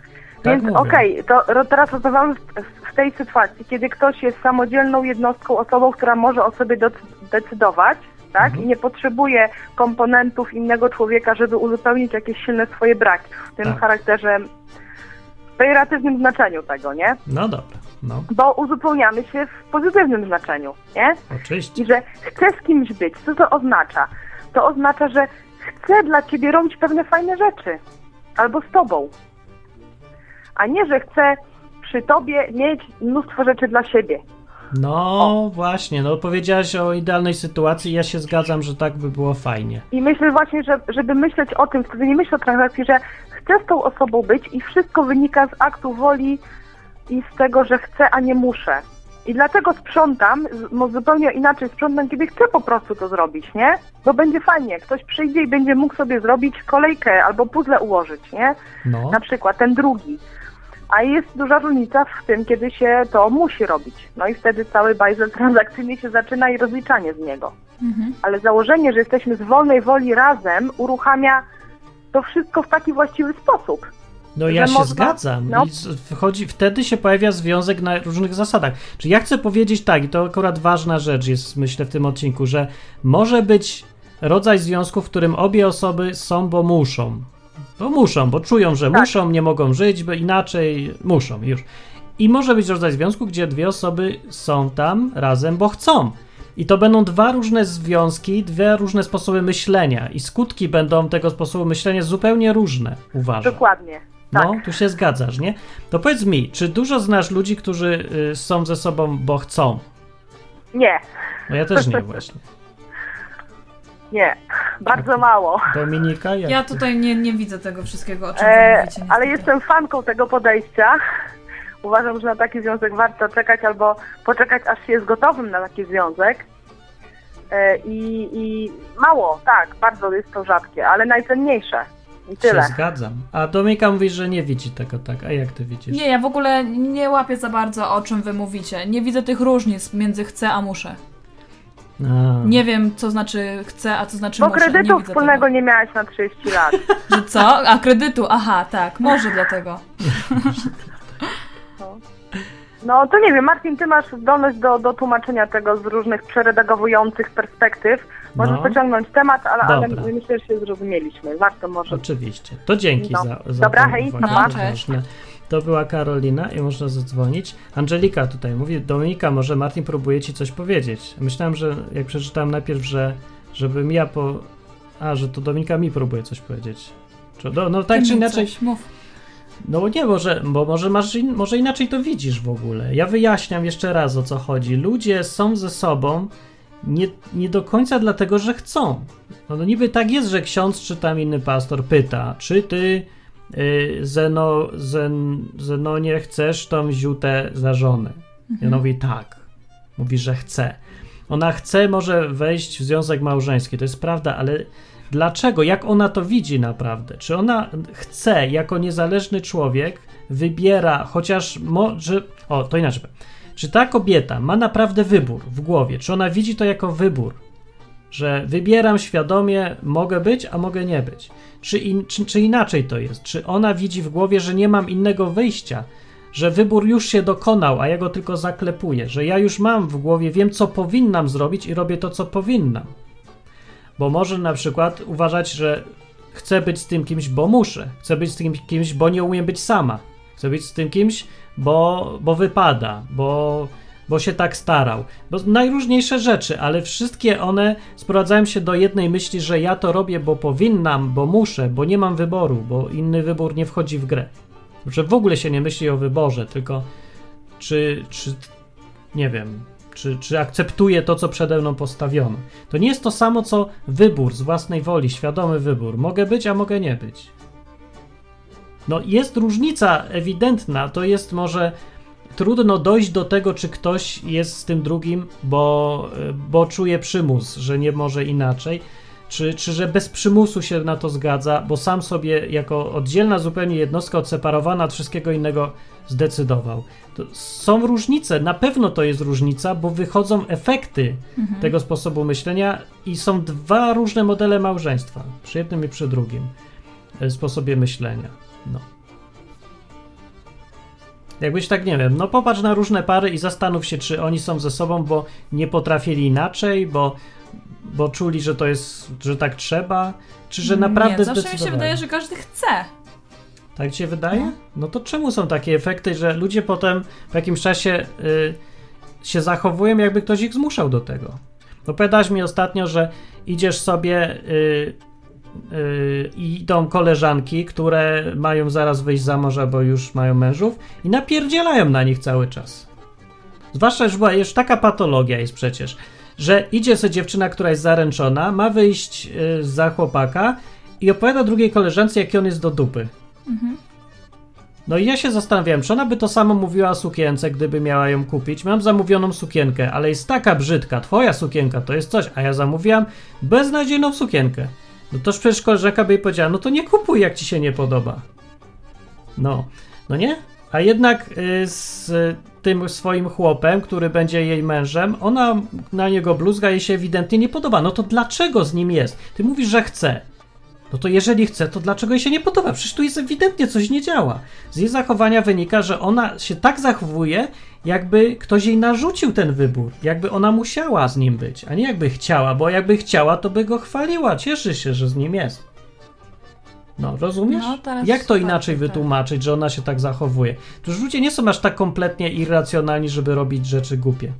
Tak więc okej, to ro- teraz rozmawiamy w tej sytuacji, kiedy ktoś jest samodzielną jednostką, osobą, która może o sobie dec- decydować, tak? Mhm. I nie potrzebuje komponentów innego człowieka, żeby uzupełnić jakieś silne swoje braki w tym Tak. charakterze, w pejoratywnym znaczeniu tego, nie? No dobra, no, Bo uzupełniamy się w pozytywnym znaczeniu, nie? oczywiście. I że chcę z kimś być. Co to oznacza? To oznacza, że chcę dla ciebie robić pewne fajne rzeczy. Albo z tobą. A nie, że chcę przy tobie mieć mnóstwo rzeczy dla siebie. No właśnie, no powiedziałaś o idealnej sytuacji, ja się zgadzam, że tak by było fajnie. I myślę właśnie, że żeby myśleć o tym, wtedy nie myślę o transakcji, że chcę z tą osobą być i wszystko wynika z aktu woli i z tego, że chcę, a nie muszę. I dlatego sprzątam, zupełnie inaczej sprzątam, kiedy chcę po prostu to zrobić, nie? Bo będzie fajnie, ktoś przyjdzie i będzie mógł sobie zrobić kolejkę albo puzzle ułożyć, nie? No, Na przykład ten drugi. A jest duża różnica w tym, kiedy się to musi robić. No i wtedy cały bajzel transakcyjny się zaczyna i rozliczanie z niego. Mhm. Ale założenie, że jesteśmy z wolnej woli razem, uruchamia to wszystko w taki właściwy sposób. no ja się można- zgadzam. no. Wchodzi, wtedy się pojawia związek na różnych zasadach. Czyli ja chcę powiedzieć tak, i to akurat ważna rzecz jest, myślę, w tym odcinku, że może być rodzaj związku, w którym obie osoby są, bo muszą. Bo muszą, bo czują, że Tak. muszą, nie mogą żyć, bo inaczej muszą już. I może być rodzaj związku, gdzie dwie osoby są tam razem, bo chcą. I to będą dwa różne związki, dwie różne sposoby myślenia. I skutki będą tego sposobu myślenia zupełnie różne, uważam. Dokładnie. Tak. No, tu się zgadzasz, nie? To powiedz mi, czy dużo znasz ludzi, którzy y, są ze sobą, bo chcą? Nie, No ja też nie właśnie. Nie. Bardzo mało. Dominika, jak Ja tutaj nie, nie widzę tego wszystkiego, o czym wy E, mówicie. ale jestem fanką tego podejścia. Uważam, że na taki związek warto czekać albo poczekać, aż się jest gotowym na taki związek. E, i, I mało, tak, bardzo jest to rzadkie, ale najcenniejsze. I tyle. Się zgadzam. A Dominika mówi, że nie widzi tego tak. A jak ty widzisz? Nie, ja w ogóle nie łapię za bardzo, o czym wy mówicie. Nie widzę tych różnic między chcę a muszę. A, Nie wiem, co znaczy chcę, a co znaczy Bo muszę. nie kredytu widzę wspólnego tego. nie miałaś na 30 lat. [LAUGHS] Że co? A kredytu, aha, tak, może dlatego. No to nie wiem, Martin, ty masz zdolność do, do tłumaczenia tego z różnych przeredagowujących perspektyw. Możesz No. pociągnąć temat, ale, ale myślę, że się zrozumieliśmy. Warto może. Oczywiście. To dzięki No. za, za Dobra, hej, uwagę, pa, to pa. To była Karolina i można zadzwonić. Angelika tutaj mówi, Dominika, może Martin próbuje ci coś powiedzieć. Myślałem, że jak przeczytałem najpierw, że żebym ja po... A, że to Dominika mi próbuje coś powiedzieć. No, no tak Ty czy inaczej, Coś, mów. no nie, może, bo może, masz in, może inaczej to widzisz w ogóle. Ja wyjaśniam jeszcze raz o co chodzi. Ludzie są ze sobą nie, nie do końca dlatego, że chcą. No, no niby tak jest, że ksiądz czy tam inny pastor pyta, czy ty Zeno, Zen, Zenonie chcesz tą ziutę za żonę? I ona mówi tak. Mówi, że chce. Ona chce może wejść w związek małżeński, to jest prawda, ale dlaczego? Jak ona to widzi naprawdę? Czy ona chce, jako niezależny człowiek, wybiera, chociaż może. O, to inaczej. Czy ta kobieta ma naprawdę wybór w głowie? Czy ona widzi to jako wybór? Że wybieram świadomie, mogę być, a mogę nie być. Czy, in, czy, czy inaczej to jest? Czy ona widzi w głowie, że nie mam innego wyjścia? Że wybór już się dokonał, a ja go tylko zaklepuję, że ja już mam w głowie, wiem co powinnam zrobić i robię to, co powinnam. Bo może na przykład uważać, że chcę być z tym kimś, bo muszę. Chcę być z tym kimś, bo nie umiem być sama. Chcę być z tym kimś, bo, bo wypada, bo, bo się tak starał. Bo najróżniejsze rzeczy, ale wszystkie one sprowadzają się do jednej myśli, że ja to robię, bo powinnam, bo muszę, bo nie mam wyboru, bo inny wybór nie wchodzi w grę. Że w ogóle się nie myśli o wyborze, tylko czy, czy nie wiem, czy, czy akceptuję to, co przede mną postawiono. To nie jest to samo, co wybór z własnej woli, świadomy wybór. Mogę być, a mogę nie być. No jest różnica ewidentna, to jest może trudno dojść do tego, czy ktoś jest z tym drugim, bo, bo czuje przymus, że nie może inaczej, czy, czy że bez przymusu się na to zgadza, bo sam sobie jako oddzielna zupełnie jednostka odseparowana od wszystkiego innego zdecydował. To są różnice, na pewno to jest różnica, bo wychodzą efekty Mhm. tego sposobu myślenia i są dwa różne modele małżeństwa, przy jednym i przy drugim e, sposobie myślenia. No. Jakbyś tak nie wiem, no popatrz na różne pary i zastanów się, czy oni są ze sobą, bo nie potrafili inaczej, bo, bo czuli, że to jest, że tak trzeba, czy że naprawdę Nie, zawsze mi się wydaje, że każdy chce. Tak ci się wydaje? No. No to czemu są takie efekty, że ludzie potem w jakimś czasie y, się zachowują, jakby ktoś ich zmuszał do tego? Opowiadałaś mi ostatnio, że idziesz sobie y, y, i idą koleżanki, które mają zaraz wyjść za mąż, bo już mają mężów i napierdzielają na nich cały czas. Zwłaszcza, że była już taka patologia jest przecież, że idzie sobie dziewczyna, która jest zaręczona, ma wyjść y, za chłopaka i opowiada drugiej koleżance, jaki on jest do dupy. No i ja się zastanawiałem, czy ona by to samo mówiła o sukience, gdyby miała ją kupić. Mam zamówioną sukienkę, ale jest taka brzydka, twoja sukienka to jest coś, a ja zamówiłam beznadziejną sukienkę. No toż przecież koleżanka by jej powiedziała, no to nie kupuj, jak ci się nie podoba. No, no nie? A jednak y, z tym swoim chłopem, który będzie jej mężem, ona na niego bluzga jej się ewidentnie nie podoba. No to dlaczego z nim jest? Ty mówisz, że chce. No to jeżeli chce, to dlaczego jej się nie podoba? Przecież tu jest ewidentnie coś nie działa. Z jej zachowania wynika, że ona się tak zachowuje, jakby ktoś jej narzucił ten wybór. Jakby ona musiała z nim być, a nie jakby chciała, bo jakby chciała, to by go chwaliła. Cieszy się, że z nim jest. No, rozumiesz? No, Jak to tak, inaczej tak. wytłumaczyć, że ona się tak zachowuje? Przecież ludzie nie są aż tak kompletnie irracjonalni, żeby robić rzeczy głupie.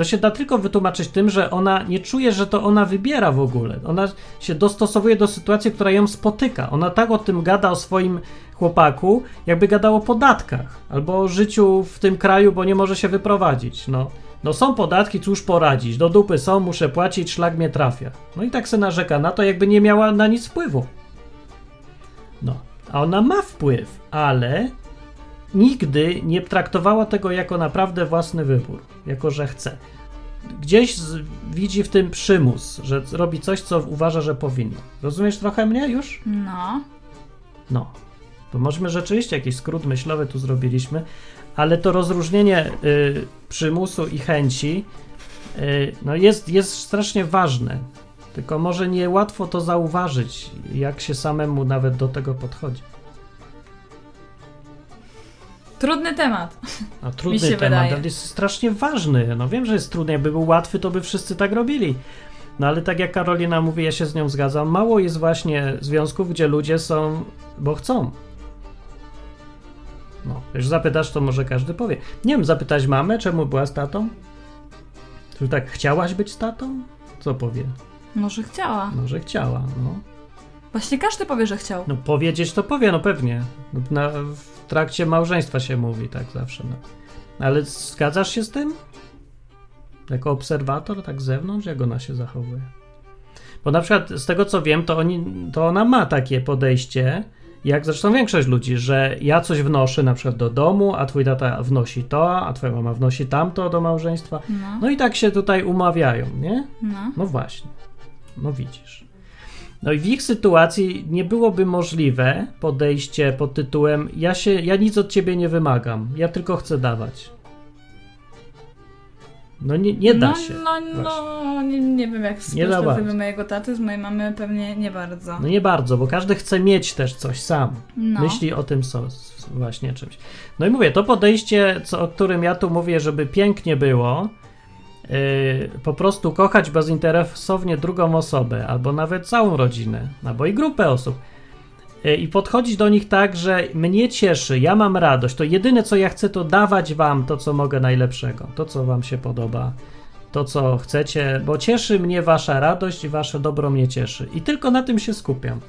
To się da tylko wytłumaczyć tym, że ona nie czuje, że to ona wybiera w ogóle. Ona się dostosowuje do sytuacji, która ją spotyka. Ona tak o tym gada o swoim chłopaku, jakby gadał o podatkach albo o życiu w tym kraju, bo nie może się wyprowadzić. No, no są podatki, cóż poradzić? Do dupy są, muszę płacić, szlak mnie trafia. No i tak se narzeka na to, jakby nie miała na nic wpływu. No, a ona ma wpływ, ale nigdy nie traktowała tego jako naprawdę własny wybór, jako że chce. Gdzieś z, widzi w tym przymus, że robi coś, co uważa, że powinno. Rozumiesz trochę mnie już? No. No. To możemy rzeczywiście jakiś skrót myślowy tu zrobiliśmy, ale to rozróżnienie y, przymusu i chęci y, no jest, jest strasznie ważne. Tylko może nie łatwo to zauważyć, jak się samemu nawet do tego podchodzi. Trudny temat. No, [LAUGHS] trudny się temat, wydaje. ale jest strasznie ważny. No wiem, że jest trudny. Jakby był łatwy, to by wszyscy tak robili. No ale tak jak Karolina mówi, ja się z nią zgadzam. Mało jest właśnie związków, gdzie ludzie są, bo chcą. No, już zapytasz, to może każdy powie. Nie wiem, zapytać mamę, czemu była z tatą? Czy tak chciałaś być z tatą? Co powie? Może chciała. Może chciała, no. Właśnie każdy powie, że chciał. No powiedzieć to powie, no pewnie. Na, w trakcie małżeństwa się mówi tak zawsze. No. Ale zgadzasz się z tym? Jako obserwator, tak z zewnątrz, jak ona się zachowuje? Bo na przykład z tego co wiem, to, oni, to ona ma takie podejście, jak zresztą większość ludzi, że ja coś wnoszę na przykład do domu, a twój tata wnosi to, a twoja mama wnosi tamto do małżeństwa. No. No i tak się tutaj umawiają, nie? No. No właśnie. No widzisz. No i w ich sytuacji nie byłoby możliwe podejście pod tytułem ja się, ja nic od ciebie nie wymagam, ja tylko chcę dawać. No nie, nie da no, się. No, no nie, nie wiem jak z perspektywy mojego taty, z mojej mamy pewnie nie bardzo. No nie bardzo, bo każdy chce mieć też coś sam. No. Myśli o tym so, właśnie czymś. No i mówię, to podejście, co, o którym ja tu mówię, żeby pięknie było, po prostu kochać bezinteresownie drugą osobę, albo nawet całą rodzinę, albo i grupę osób. yy, I podchodzić do nich tak, że mnie cieszy, ja mam radość, to jedyne co ja chcę, to dawać wam to, co mogę najlepszego, to, co wam się podoba, to, co chcecie, bo cieszy mnie wasza radość i wasze dobro mnie cieszy. I tylko na tym się skupiam.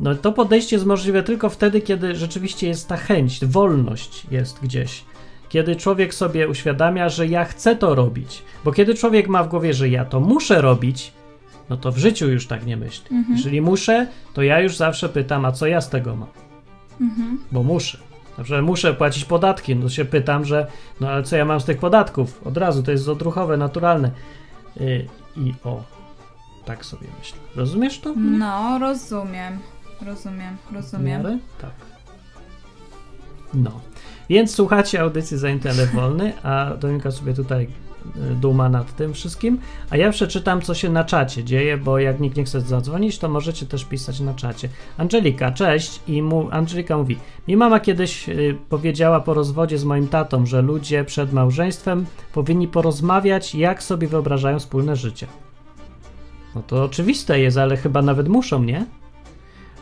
No to podejście jest możliwe tylko wtedy, kiedy rzeczywiście jest ta chęć, wolność jest gdzieś. Kiedy człowiek sobie uświadamia, że ja chcę to robić. Bo kiedy człowiek ma w głowie, że ja to muszę robić, no to w życiu już tak nie myśli. Mhm. Jeżeli muszę, to ja już zawsze pytam, a co ja z tego mam? Mhm. Bo muszę. Na przykład muszę płacić podatki, no to się pytam, że no ale co ja mam z tych podatków? Od razu, to jest odruchowe, naturalne. Yy, I o, tak sobie myślę. Rozumiesz to? No, rozumiem. Rozumiem, rozumiem. miarę? Tak. No. Więc słuchacie audycji za internet wolny, a Dominika sobie tutaj y, duma nad tym wszystkim, a ja przeczytam, co się na czacie dzieje, bo jak nikt nie chce zadzwonić, to możecie też pisać na czacie. Angelika, cześć. I mu, Angelika mówi, mi mama kiedyś y, powiedziała po rozwodzie z moim tatą, że ludzie przed małżeństwem powinni porozmawiać, jak sobie wyobrażają wspólne życie. No to oczywiste jest, ale chyba nawet muszą, nie?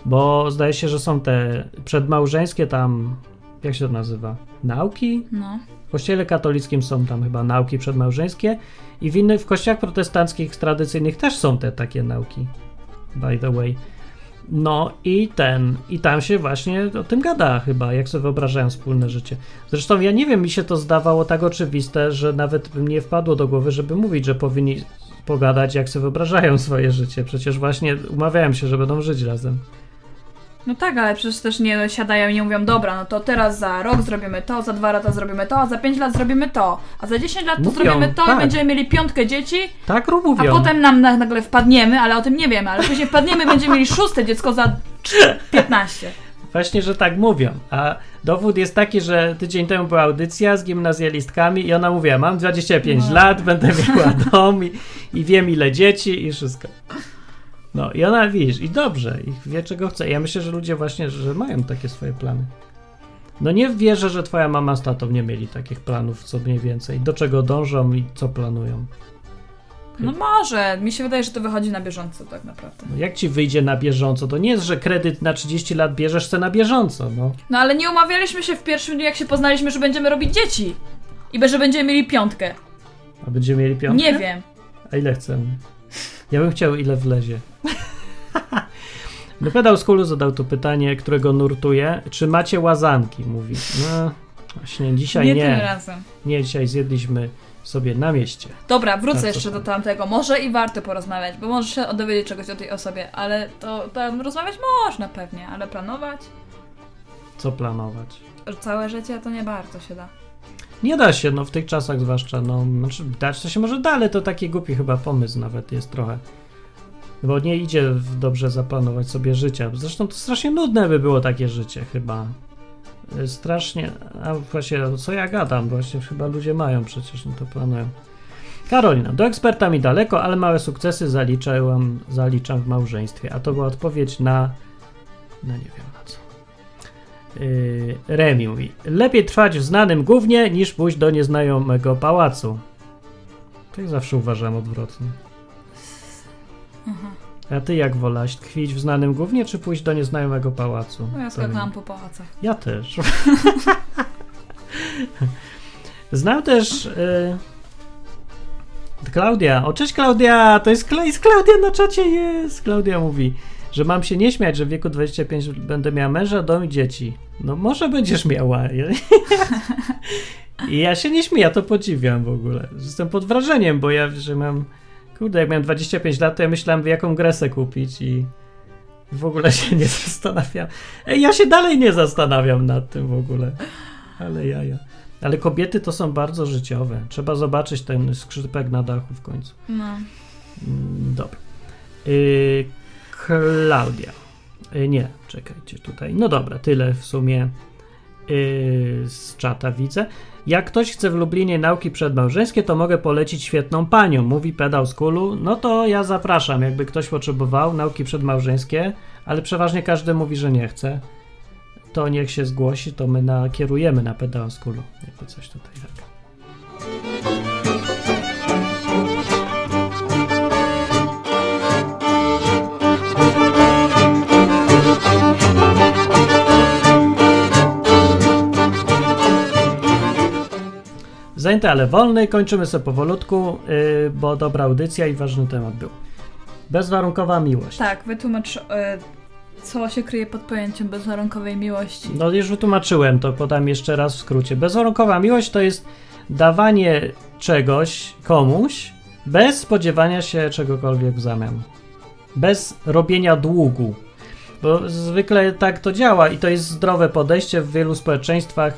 Bo zdaje się, że są te przedmałżeńskie tam, jak się to nazywa? Nauki? No. W kościele katolickim są tam chyba nauki przedmałżeńskie i w innych, w kościołach protestanckich tradycyjnych też są te takie nauki. By the way. No i ten, i tam się właśnie o tym gada chyba, jak sobie wyobrażają wspólne życie. Zresztą ja nie wiem, mi się to zdawało tak oczywiste, że nawet by mnie wpadło do głowy, żeby mówić, że powinni pogadać, jak sobie wyobrażają swoje życie. Przecież właśnie umawiałem się, że będą żyć razem. No tak, ale przecież też nie siadają i nie mówią, dobra, no to teraz za rok zrobimy to, za dwa lata zrobimy to, a za pięć lat zrobimy to, a za 10 lat to Mówią, zrobimy to tak. i będziemy mieli piątkę dzieci, Tak a mówią. potem nam na, nagle wpadniemy, ale o tym nie wiemy, ale później wpadniemy będziemy mieli szóste dziecko za 15. Właśnie, że tak mówią. A dowód jest taki, że tydzień temu była audycja z gimnazjalistkami i ona mówiła, mam 25 No. lat, będę miała dom i, i wiem ile dzieci i wszystko. No i ona, widzisz, i dobrze, i wie czego chce. Ja myślę, że ludzie właśnie, że mają takie swoje plany. No nie wierzę, że twoja mama z tatą nie mieli takich planów, co mniej więcej, do czego dążą i co planują. No może, mi się wydaje, że to wychodzi na bieżąco tak naprawdę. No jak ci wyjdzie na bieżąco? To nie jest, że kredyt na 30 lat bierzesz se na bieżąco, no. No ale nie umawialiśmy się w pierwszym dniu, jak się poznaliśmy, że będziemy robić dzieci. I że będziemy mieli piątkę. A będziemy mieli piątkę? Nie wiem. A ile chcemy? Ja bym chciał, ile wlezie. [LAUGHS] No pedał z Hulu zadał tu pytanie, którego nurtuje. Czy macie łazanki? Mówi. No, właśnie dzisiaj nie, nie. tym razem. Nie, dzisiaj zjedliśmy sobie na mieście. Dobra, wrócę Tak, to jeszcze do tamtego. Może i warto porozmawiać, bo możesz się dowiedzieć czegoś o tej osobie, ale to tam rozmawiać można pewnie, ale planować Co planować? całe życie to nie bardzo się da. Nie da się, no w tych czasach zwłaszcza, no, znaczy dać to się może da, ale to taki głupi chyba pomysł nawet jest trochę. Bo nie idzie dobrze zaplanować sobie życia. Zresztą to strasznie nudne by było takie życie chyba. Y, Strasznie, a właśnie co ja gadam, właśnie chyba ludzie mają przecież, no to planują. Karolina, do eksperta mi daleko, ale małe sukcesy zaliczałam, zaliczam w małżeństwie. A to była odpowiedź na, no nie wiem. Yy, Remi mówi, lepiej trwać w znanym gównie niż pójść do nieznajomego pałacu. Tak zawsze uważam odwrotnie. Aha. A ty jak wolaś, tkwić w znanym gównie, czy pójść do nieznajomego pałacu? No ja skakałam po pałacach. Ja też. [LAUGHS] [LAUGHS] Znam też y... Klaudia. O, cześć Klaudia! To jest, Kla- jest Klaudia na czacie, jest! Klaudia mówi, że mam się nie śmiać, że w wieku 25 będę miała męża, dom i dzieci. No może będziesz miała. [LAUGHS] I ja się nie śmieję, ja to podziwiam w ogóle. Jestem pod wrażeniem, bo ja, że mam... Kurde, jak miałem 25 lat, to ja myślałem, jaką grę kupić i w ogóle się nie [LAUGHS] zastanawiam. Ej, ja się dalej nie zastanawiam nad tym w ogóle. Ale jaja. Ale kobiety to są bardzo życiowe. Trzeba zobaczyć ten skrzypek na dachu w końcu. No. Mm, Dobra. Yy, Klaudia. Yy, nie, czekajcie tutaj. No dobra, tyle w sumie. Yy, z czata widzę. Jak ktoś chce w Lublinie nauki przedmałżeńskie, to mogę polecić świetną panią, mówi pedał z kulu. No to ja zapraszam, jakby ktoś potrzebował nauki przedmałżeńskie, ale przeważnie każdy mówi, że nie chce. To niech się zgłosi, to my nakierujemy na pedał z kulu. Jakby coś tutaj tak. Zajęty, ale wolny. Kończymy sobie powolutku, yy, bo dobra audycja i ważny temat był. Bezwarunkowa miłość. Tak, wytłumacz, e, co się kryje pod pojęciem bezwarunkowej miłości. No już wytłumaczyłem, to podam jeszcze raz w skrócie. Bezwarunkowa miłość to jest dawanie czegoś komuś bez spodziewania się czegokolwiek w zamian. Bez robienia długu. Bo zwykle tak to działa i to jest zdrowe podejście w wielu społeczeństwach.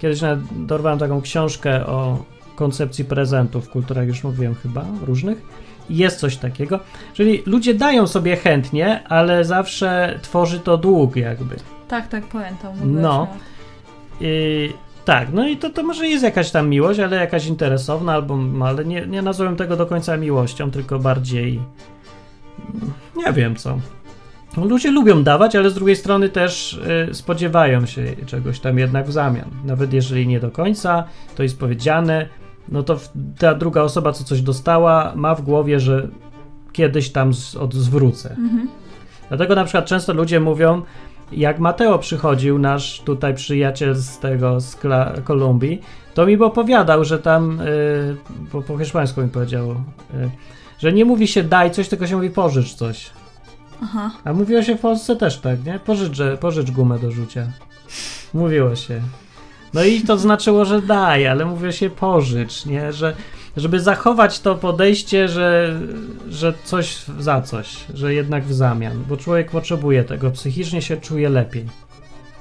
Kiedyś nawet dorwałem taką książkę o koncepcji prezentów w kulturach, już mówiłem chyba, różnych. Jest coś takiego. Czyli ludzie dają sobie chętnie, ale zawsze tworzy to dług jakby. Tak, tak, pamiętam. No. I tak, no i to, to może jest jakaś tam miłość, ale jakaś interesowna, albo ale nie, nie nazwałem tego do końca miłością, tylko bardziej nie wiem co. No, Ludzie lubią dawać, ale z drugiej strony też y, spodziewają się czegoś tam jednak w zamian. Nawet jeżeli nie do końca, to jest powiedziane, no to ta druga osoba, co coś dostała, ma w głowie, że kiedyś tam z, od, zwrócę. Mhm. Dlatego na przykład często ludzie mówią, jak Mateo przychodził, nasz tutaj przyjaciel z tego, z Kla- Kolumbii, to mi opowiadał, że tam, y, po, po hiszpańsku mi powiedział, y, że nie mówi się daj coś, tylko się mówi pożycz coś. Aha. A mówiło się w Polsce też tak, nie? Pożycz, pożycz gumę do rzucia. Mówiło się. No i to znaczyło, że daj, ale mówiło się pożycz, nie? Że, żeby zachować to podejście, że, że coś za coś, że jednak w zamian, bo człowiek potrzebuje tego, psychicznie się czuje lepiej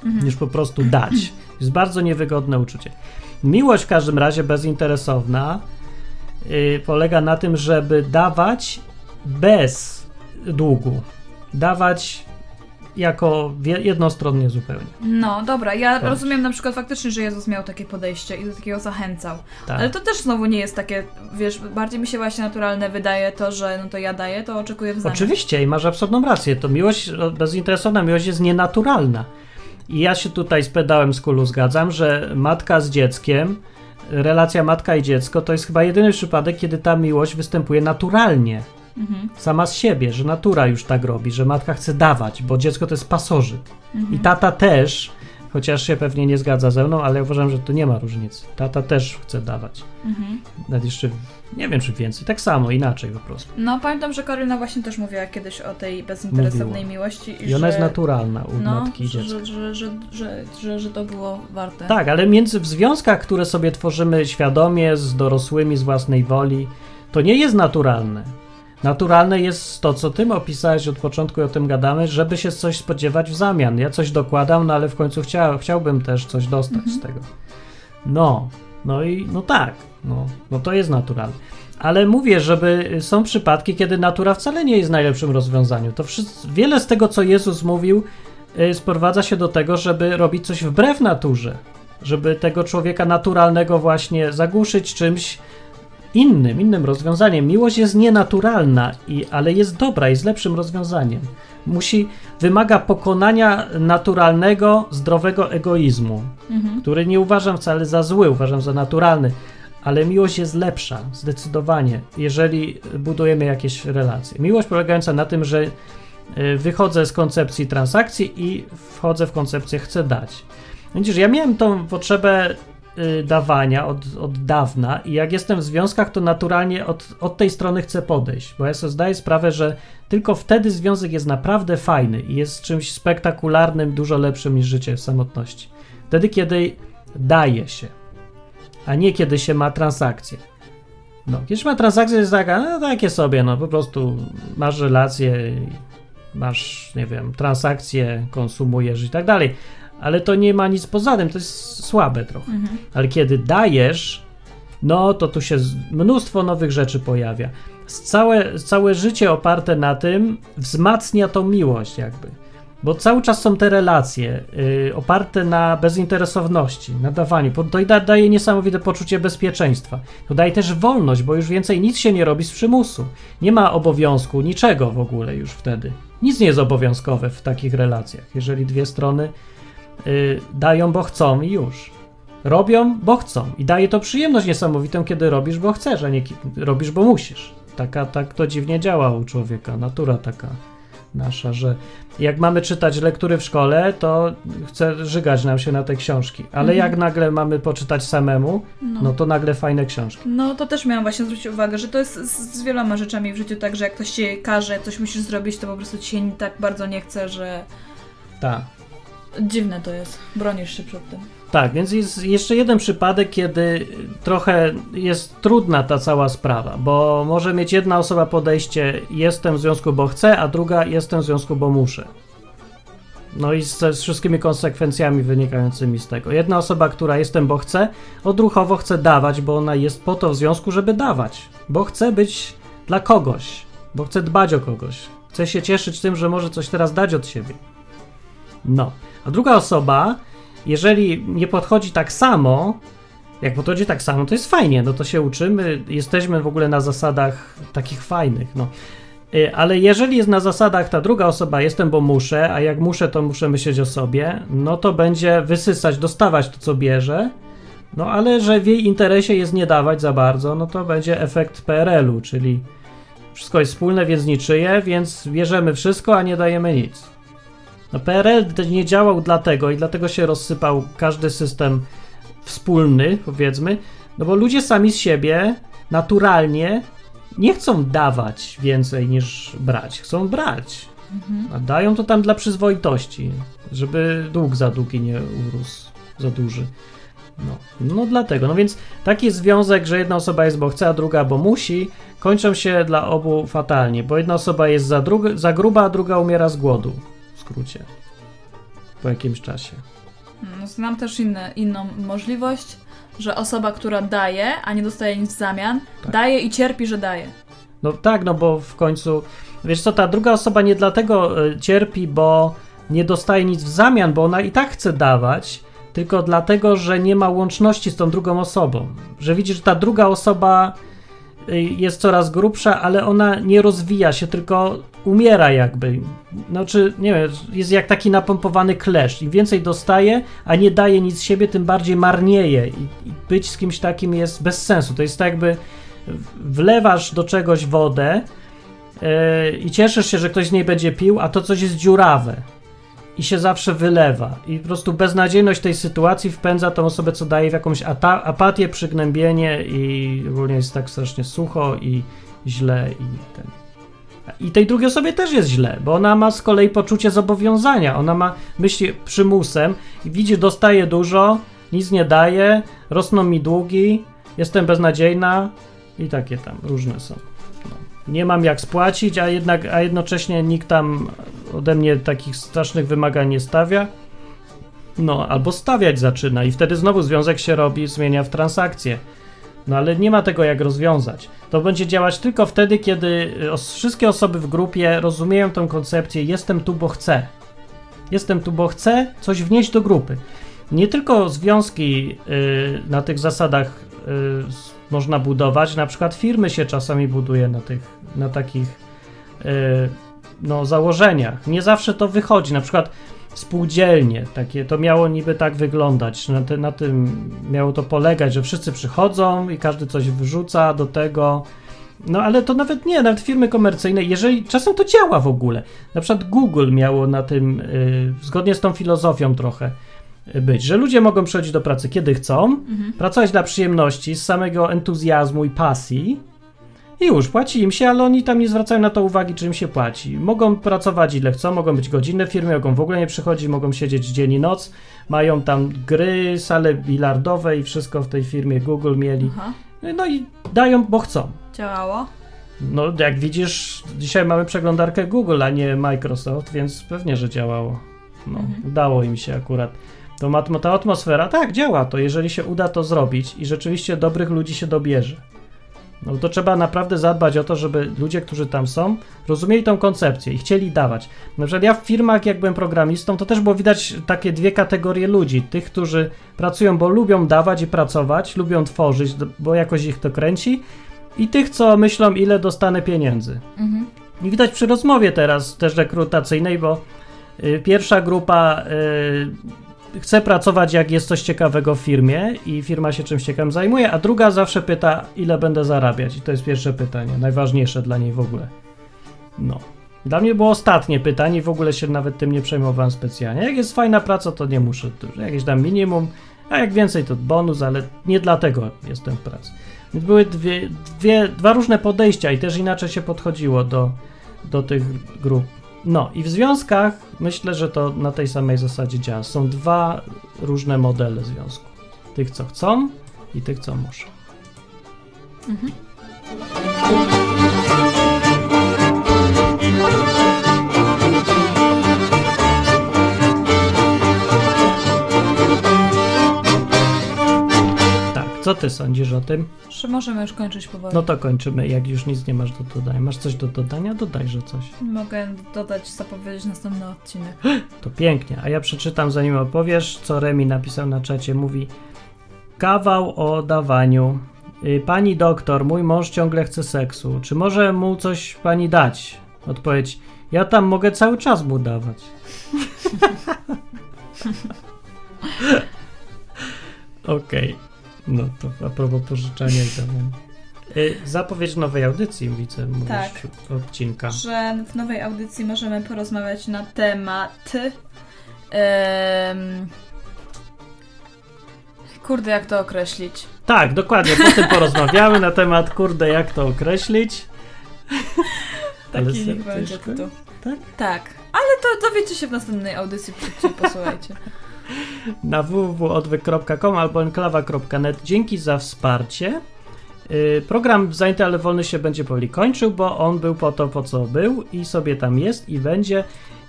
Mhm. niż po prostu dać. Jest bardzo niewygodne uczucie. Miłość w każdym razie bezinteresowna yy, polega na tym, żeby dawać bez długu. Dawać jako jednostronnie zupełnie. No, dobra, ja rozumiem na przykład faktycznie, że Jezus miał takie podejście i do takiego zachęcał. Tak. Ale to też znowu nie jest takie, wiesz, bardziej mi się właśnie naturalne wydaje to, że no to ja daję, to oczekuję w zamian. Oczywiście i masz absolutną rację. To miłość, o, bezinteresowna miłość jest nienaturalna. I ja się tutaj z pedałem z kulu zgadzam, że matka z dzieckiem, relacja matka i dziecko to jest chyba jedyny przypadek, kiedy ta miłość występuje naturalnie. Mhm. Sama z siebie, że natura już tak robi, że matka chce dawać, bo dziecko to jest pasożyt. Mhm. I tata też, chociaż się pewnie nie zgadza ze mną, ale ja uważam, że tu nie ma różnicy. Tata też chce dawać. Mhm. Nawet jeszcze, nie wiem czy więcej, tak samo, inaczej po prostu. No, pamiętam, że Karyna właśnie też mówiła kiedyś o tej bezinteresownej Mówiła. miłości. I ona że, jest naturalna u no, matki i że, dziecka. że, że, że, że, że, że to było warte. Tak, ale między w związkach, które sobie tworzymy świadomie z dorosłymi z własnej woli, to nie jest naturalne. Naturalne jest to, co ty opisałeś od początku i o tym gadamy, żeby się coś spodziewać w zamian. Ja coś dokładam, no ale w końcu chcia, chciałbym też coś dostać z tego. No, no i no tak, no, no to jest naturalne. Ale mówię, żeby są przypadki, kiedy natura wcale nie jest najlepszym rozwiązaniem. To wszystko, wiele z tego, co Jezus mówił, y, sprowadza się do tego, żeby robić coś wbrew naturze. Żeby tego człowieka naturalnego właśnie zagłuszyć czymś innym, innym rozwiązaniem. Miłość jest nienaturalna, i, ale jest dobra, jest lepszym rozwiązaniem. Musi, wymaga pokonania naturalnego, zdrowego egoizmu, Mhm. który nie uważam wcale za zły, uważam za naturalny, ale miłość jest lepsza, zdecydowanie, jeżeli budujemy jakieś relacje. Miłość polegająca na tym, że y, wychodzę z koncepcji transakcji i wchodzę w koncepcję chcę dać. Widzisz, ja miałem tą potrzebę dawania od, od dawna i jak jestem w związkach, to naturalnie od, od tej strony chcę podejść, bo ja sobie zdaję sprawę, że tylko wtedy związek jest naprawdę fajny i jest czymś spektakularnym, dużo lepszym niż życie w samotności. Wtedy, kiedy daje się, a nie kiedy się ma transakcję. No, kiedy się ma transakcję, jest taka, no takie sobie, no po prostu masz relacje, masz, nie wiem, transakcje, konsumujesz i tak dalej, ale to nie ma nic poza tym, to jest słabe trochę. Mhm. Ale kiedy dajesz, no to tu się mnóstwo nowych rzeczy pojawia. Całe, całe życie oparte na tym wzmacnia tą miłość, jakby. Bo cały czas są te relacje y, oparte na bezinteresowności, na dawaniu. To da, daje niesamowite poczucie bezpieczeństwa. To daje też wolność, bo już więcej nic się nie robi z przymusu. Nie ma obowiązku, niczego w ogóle już wtedy. Nic nie jest obowiązkowe w takich relacjach, jeżeli dwie strony y, dają, bo chcą i już. Robią, bo chcą. I daje to przyjemność niesamowitą, kiedy robisz, bo chcesz, a nie robisz, bo musisz. Taka, tak to dziwnie działa u człowieka, natura taka nasza, że jak mamy czytać lektury w szkole, to chce żygać nam się na te książki. Ale Mhm. jak nagle mamy poczytać samemu, No. no to nagle fajne książki. No to też miałam właśnie zwrócić uwagę, że to jest z, z wieloma rzeczami w życiu tak, że jak ktoś ci każe, coś musisz zrobić, to po prostu ci się tak bardzo nie chce, że Tak. Dziwne to jest. Bronisz się przed tym. Tak, więc jest jeszcze jeden przypadek, kiedy trochę jest trudna ta cała sprawa, bo może mieć jedna osoba podejście jestem w związku, bo chcę, a druga jestem w związku, bo muszę. No i z, wszystkimi konsekwencjami wynikającymi z tego. Jedna osoba, która jestem, bo chce, odruchowo chce dawać, bo ona jest po to w związku, żeby dawać, bo chce być dla kogoś, bo chce dbać o kogoś, chce się cieszyć tym, że może coś teraz dać od siebie. No, a druga osoba jeżeli nie podchodzi tak samo, jak podchodzi tak samo, to jest fajnie, no to się uczymy, jesteśmy w ogóle na zasadach takich fajnych, no. Y, Ale jeżeli jest na zasadach ta druga osoba, jestem, bo muszę, a jak muszę, to muszę myśleć o sobie, no to będzie wysysać, dostawać to, co bierze, no ale że w jej interesie jest nie dawać za bardzo, no to będzie efekt PRL-u, czyli wszystko jest wspólne, więc niczyje, więc bierzemy wszystko, a nie dajemy nic. No PRL nie działał dlatego i dlatego się rozsypał każdy system wspólny, powiedzmy, no bo ludzie sami z siebie naturalnie nie chcą dawać więcej niż brać. Chcą brać. A dają to tam dla przyzwoitości, żeby dług za długi nie urósł za duży. No, no dlatego. No więc taki związek, że jedna osoba jest bo chce, a druga bo musi, kończą się dla obu fatalnie, bo jedna osoba jest za, drug- za gruba, a druga umiera z głodu. Skrócie. Po jakimś czasie. No, znam też inne, inną możliwość, że osoba, która daje, a nie dostaje nic w zamian, Tak. daje i cierpi, że daje. No tak, no bo w końcu, wiesz co, ta druga osoba nie dlatego y, cierpi, bo nie dostaje nic w zamian, bo ona i tak chce dawać, tylko dlatego, że nie ma łączności z tą drugą osobą. Że widzi, że ta druga osoba jest coraz grubsza, ale ona nie rozwija się, tylko umiera jakby. No czy, nie wiem, jest jak taki napompowany klesz. Im więcej dostaje, a nie daje nic siebie, tym bardziej marnieje. I, i być z kimś takim jest bez sensu. To jest tak jakby wlewasz do czegoś wodę yy, i cieszysz się, że ktoś z niej będzie pił, a to coś jest dziurawe i się zawsze wylewa. I po prostu beznadziejność tej sytuacji wpędza tą osobę, co daje w jakąś apatię, przygnębienie i ogólnie jest tak strasznie sucho i źle i ten. I tej drugiej osobie też jest źle, bo ona ma z kolei poczucie zobowiązania. Ona ma myśli przymusem i widzi, dostaje dużo, nic nie daje, rosną mi długi, jestem beznadziejna i takie tam różne są. Nie mam jak spłacić, a jednak, a jednocześnie nikt tam ode mnie takich strasznych wymagań nie stawia. No, albo stawiać zaczyna i wtedy znowu związek się robi, zmienia w transakcję. No ale nie ma tego jak rozwiązać. To będzie działać tylko wtedy, kiedy y, wszystkie osoby w grupie rozumieją tę koncepcję jestem tu, bo chcę. Jestem tu, bo chcę coś wnieść do grupy. Nie tylko związki y, na tych zasadach y, można budować, na przykład firmy się czasami buduje na tych, na takich y, no, założeniach. Nie zawsze to wychodzi, na przykład spółdzielnie, takie, to miało niby tak wyglądać, na, na tym miało to polegać, że wszyscy przychodzą i każdy coś wrzuca do tego, no ale to nawet nie, nawet firmy komercyjne, jeżeli czasem to działa w ogóle. Na przykład Google miało na tym, y, zgodnie z tą filozofią trochę być, że ludzie mogą przychodzić do pracy kiedy chcą, pracować dla przyjemności, z samego entuzjazmu i pasji i już, płaci im się, ale oni tam nie zwracają na to uwagi, czy im się płaci. Mogą pracować ile chcą, mogą być godzinne firmy, mogą w ogóle nie przychodzić, mogą siedzieć dzień i noc, mają tam gry, sale bilardowe i wszystko w tej firmie Google mieli. Aha. No i dają, bo chcą. Działało? No, jak widzisz, dzisiaj mamy przeglądarkę Google, a nie Microsoft, więc pewnie, że działało. No, udało im się akurat. To ta atmosfera, tak, działa to, jeżeli się uda to zrobić i rzeczywiście dobrych ludzi się dobierze. No to trzeba naprawdę zadbać o to, żeby ludzie, którzy tam są, rozumieli tą koncepcję i chcieli dawać. Na przykład ja w firmach, jak byłem programistą, to też było widać takie dwie kategorie ludzi. Tych, którzy pracują, bo lubią dawać i pracować, lubią tworzyć, bo jakoś ich to kręci i tych, co myślą, ile dostanę pieniędzy. Mhm. I widać przy rozmowie teraz też rekrutacyjnej, bo y, pierwsza grupa y, chce pracować, jak jest coś ciekawego w firmie i firma się czymś ciekawym zajmuje, a druga zawsze pyta, ile będę zarabiać. I to jest pierwsze pytanie, najważniejsze dla niej w ogóle. No. Dla mnie było ostatnie pytanie i w ogóle się nawet tym nie przejmowałem specjalnie. Jak jest fajna praca, to nie muszę. To jakieś tam minimum, a jak więcej, to bonus, ale nie dlatego jestem w pracy. Więc były dwie, dwie, dwa różne podejścia i też inaczej się podchodziło do, do tych grup. No i w związkach myślę, że to na tej samej zasadzie działa. Są dwa różne modele związku. Tych, co chcą i tych, co muszą. Mhm. Co ty sądzisz o tym? Że możemy już kończyć powoli. No to kończymy, jak już nic nie masz do dodania. Masz coś do dodania? Dodajże coś. Mogę dodać, zapowiedzieć następny odcinek. [GASPS] To pięknie. A ja przeczytam, zanim opowiesz, co Remi napisał na czacie. Mówi: Kawał o dawaniu. Y, Pani doktor, mój mąż ciągle chce seksu. Czy może mu coś pani dać? Odpowiedź: Ja tam mogę cały czas mu dawać. [LAUGHS] [LAUGHS] Okej. No to a propos pożyczania i dawania. Y, Zapowiedź nowej audycji, widzę, mówisz Tak. odcinka. Że w nowej audycji możemy porozmawiać na temat. em, kurde, jak to określić? Tak, dokładnie. Potem porozmawiamy na temat, kurde, jak to określić. [LAUGHS] Ale Taki niech będzie tytuł. Tak? Tak, ale to dowiecie się w następnej audycji, przyjdźcie, posłuchajcie. Na www.odwyk.com albo enklawa.net. Dzięki za wsparcie. Yy, Program Zajęty, ale wolny się będzie powoli kończył, bo on był po to, po co był i sobie tam jest i będzie.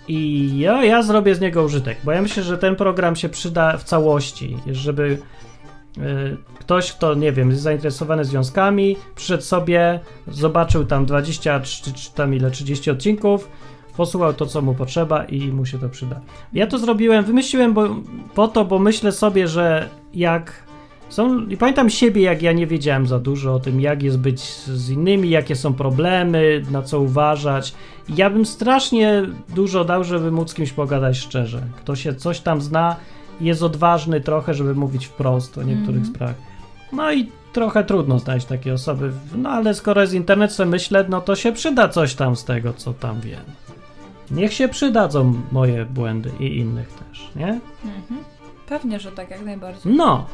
I ja, ja zrobię z niego użytek, bo ja myślę, że ten program się przyda w całości, żeby yy, ktoś, kto, nie wiem, jest zainteresowany związkami, przyszedł sobie, zobaczył tam 20 czy, czy tam ile, 30 odcinków, posłuchał to, co mu potrzeba i mu się to przyda. Ja to zrobiłem, wymyśliłem bo, po to, bo myślę sobie, że jak są, i pamiętam siebie, jak ja nie wiedziałem za dużo o tym, jak jest być z innymi, jakie są problemy, na co uważać. I ja bym strasznie dużo dał, żeby móc z kimś pogadać szczerze. Kto się coś tam zna, jest odważny trochę, żeby mówić wprost o niektórych Mhm. sprawach. No i trochę trudno znaleźć takie osoby, no ale skoro jest internet, sobie myślę, no to się przyda coś tam z tego, co tam wiem. Niech się przydadzą moje błędy i innych też, nie? Mhm. Pewnie, że tak, jak najbardziej. No,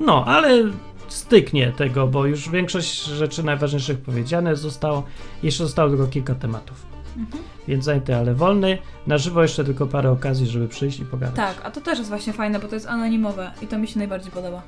no, ale styknie tego, bo już większość rzeczy najważniejszych powiedziane zostało. Jeszcze zostało tylko kilka tematów. Mhm. Więc zajęty, ale wolny. Na żywo jeszcze tylko parę okazji, żeby przyjść i pogadać. Tak, a to też jest właśnie fajne, bo to jest anonimowe i to mi się najbardziej podoba.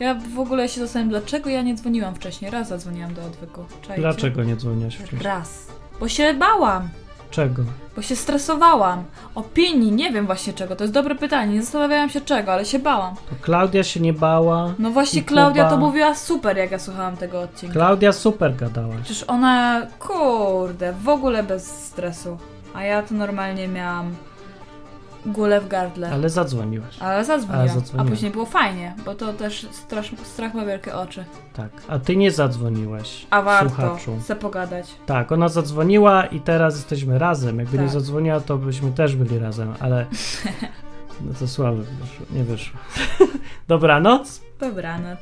Ja w ogóle się zastanawiam, dlaczego ja nie dzwoniłam wcześniej. Raz zadzwoniłam do odwyku. Czajcie? Dlaczego nie dzwoniłaś wcześniej? Raz. Bo się bałam. Czego? Bo się stresowałam. Opinii, nie wiem właśnie czego. To jest dobre pytanie. Nie zastanawiałam się czego, ale się bałam. To Klaudia się nie bała. No właśnie Klaudia Kuba. to mówiła super, jak ja słuchałam tego odcinka. Klaudia super gadałaś. Przecież ona, kurde, w ogóle bez stresu. A ja to normalnie miałam gulę w gardle. Ale zadzwoniłaś. Ale zadzwoniłam. Ale zadzwoniłam. A później było fajnie, bo to też strasz, strach ma wielkie oczy. Tak. A ty nie zadzwoniłaś. A warto Słuchaczu. se pogadać. Tak, ona zadzwoniła i teraz jesteśmy razem. Jakby nie Tak. zadzwoniła, to byśmy też byli razem, ale. [LAUGHS] No to słabo wyszło, nie wyszło. [LAUGHS] Dobranoc. Dobranoc.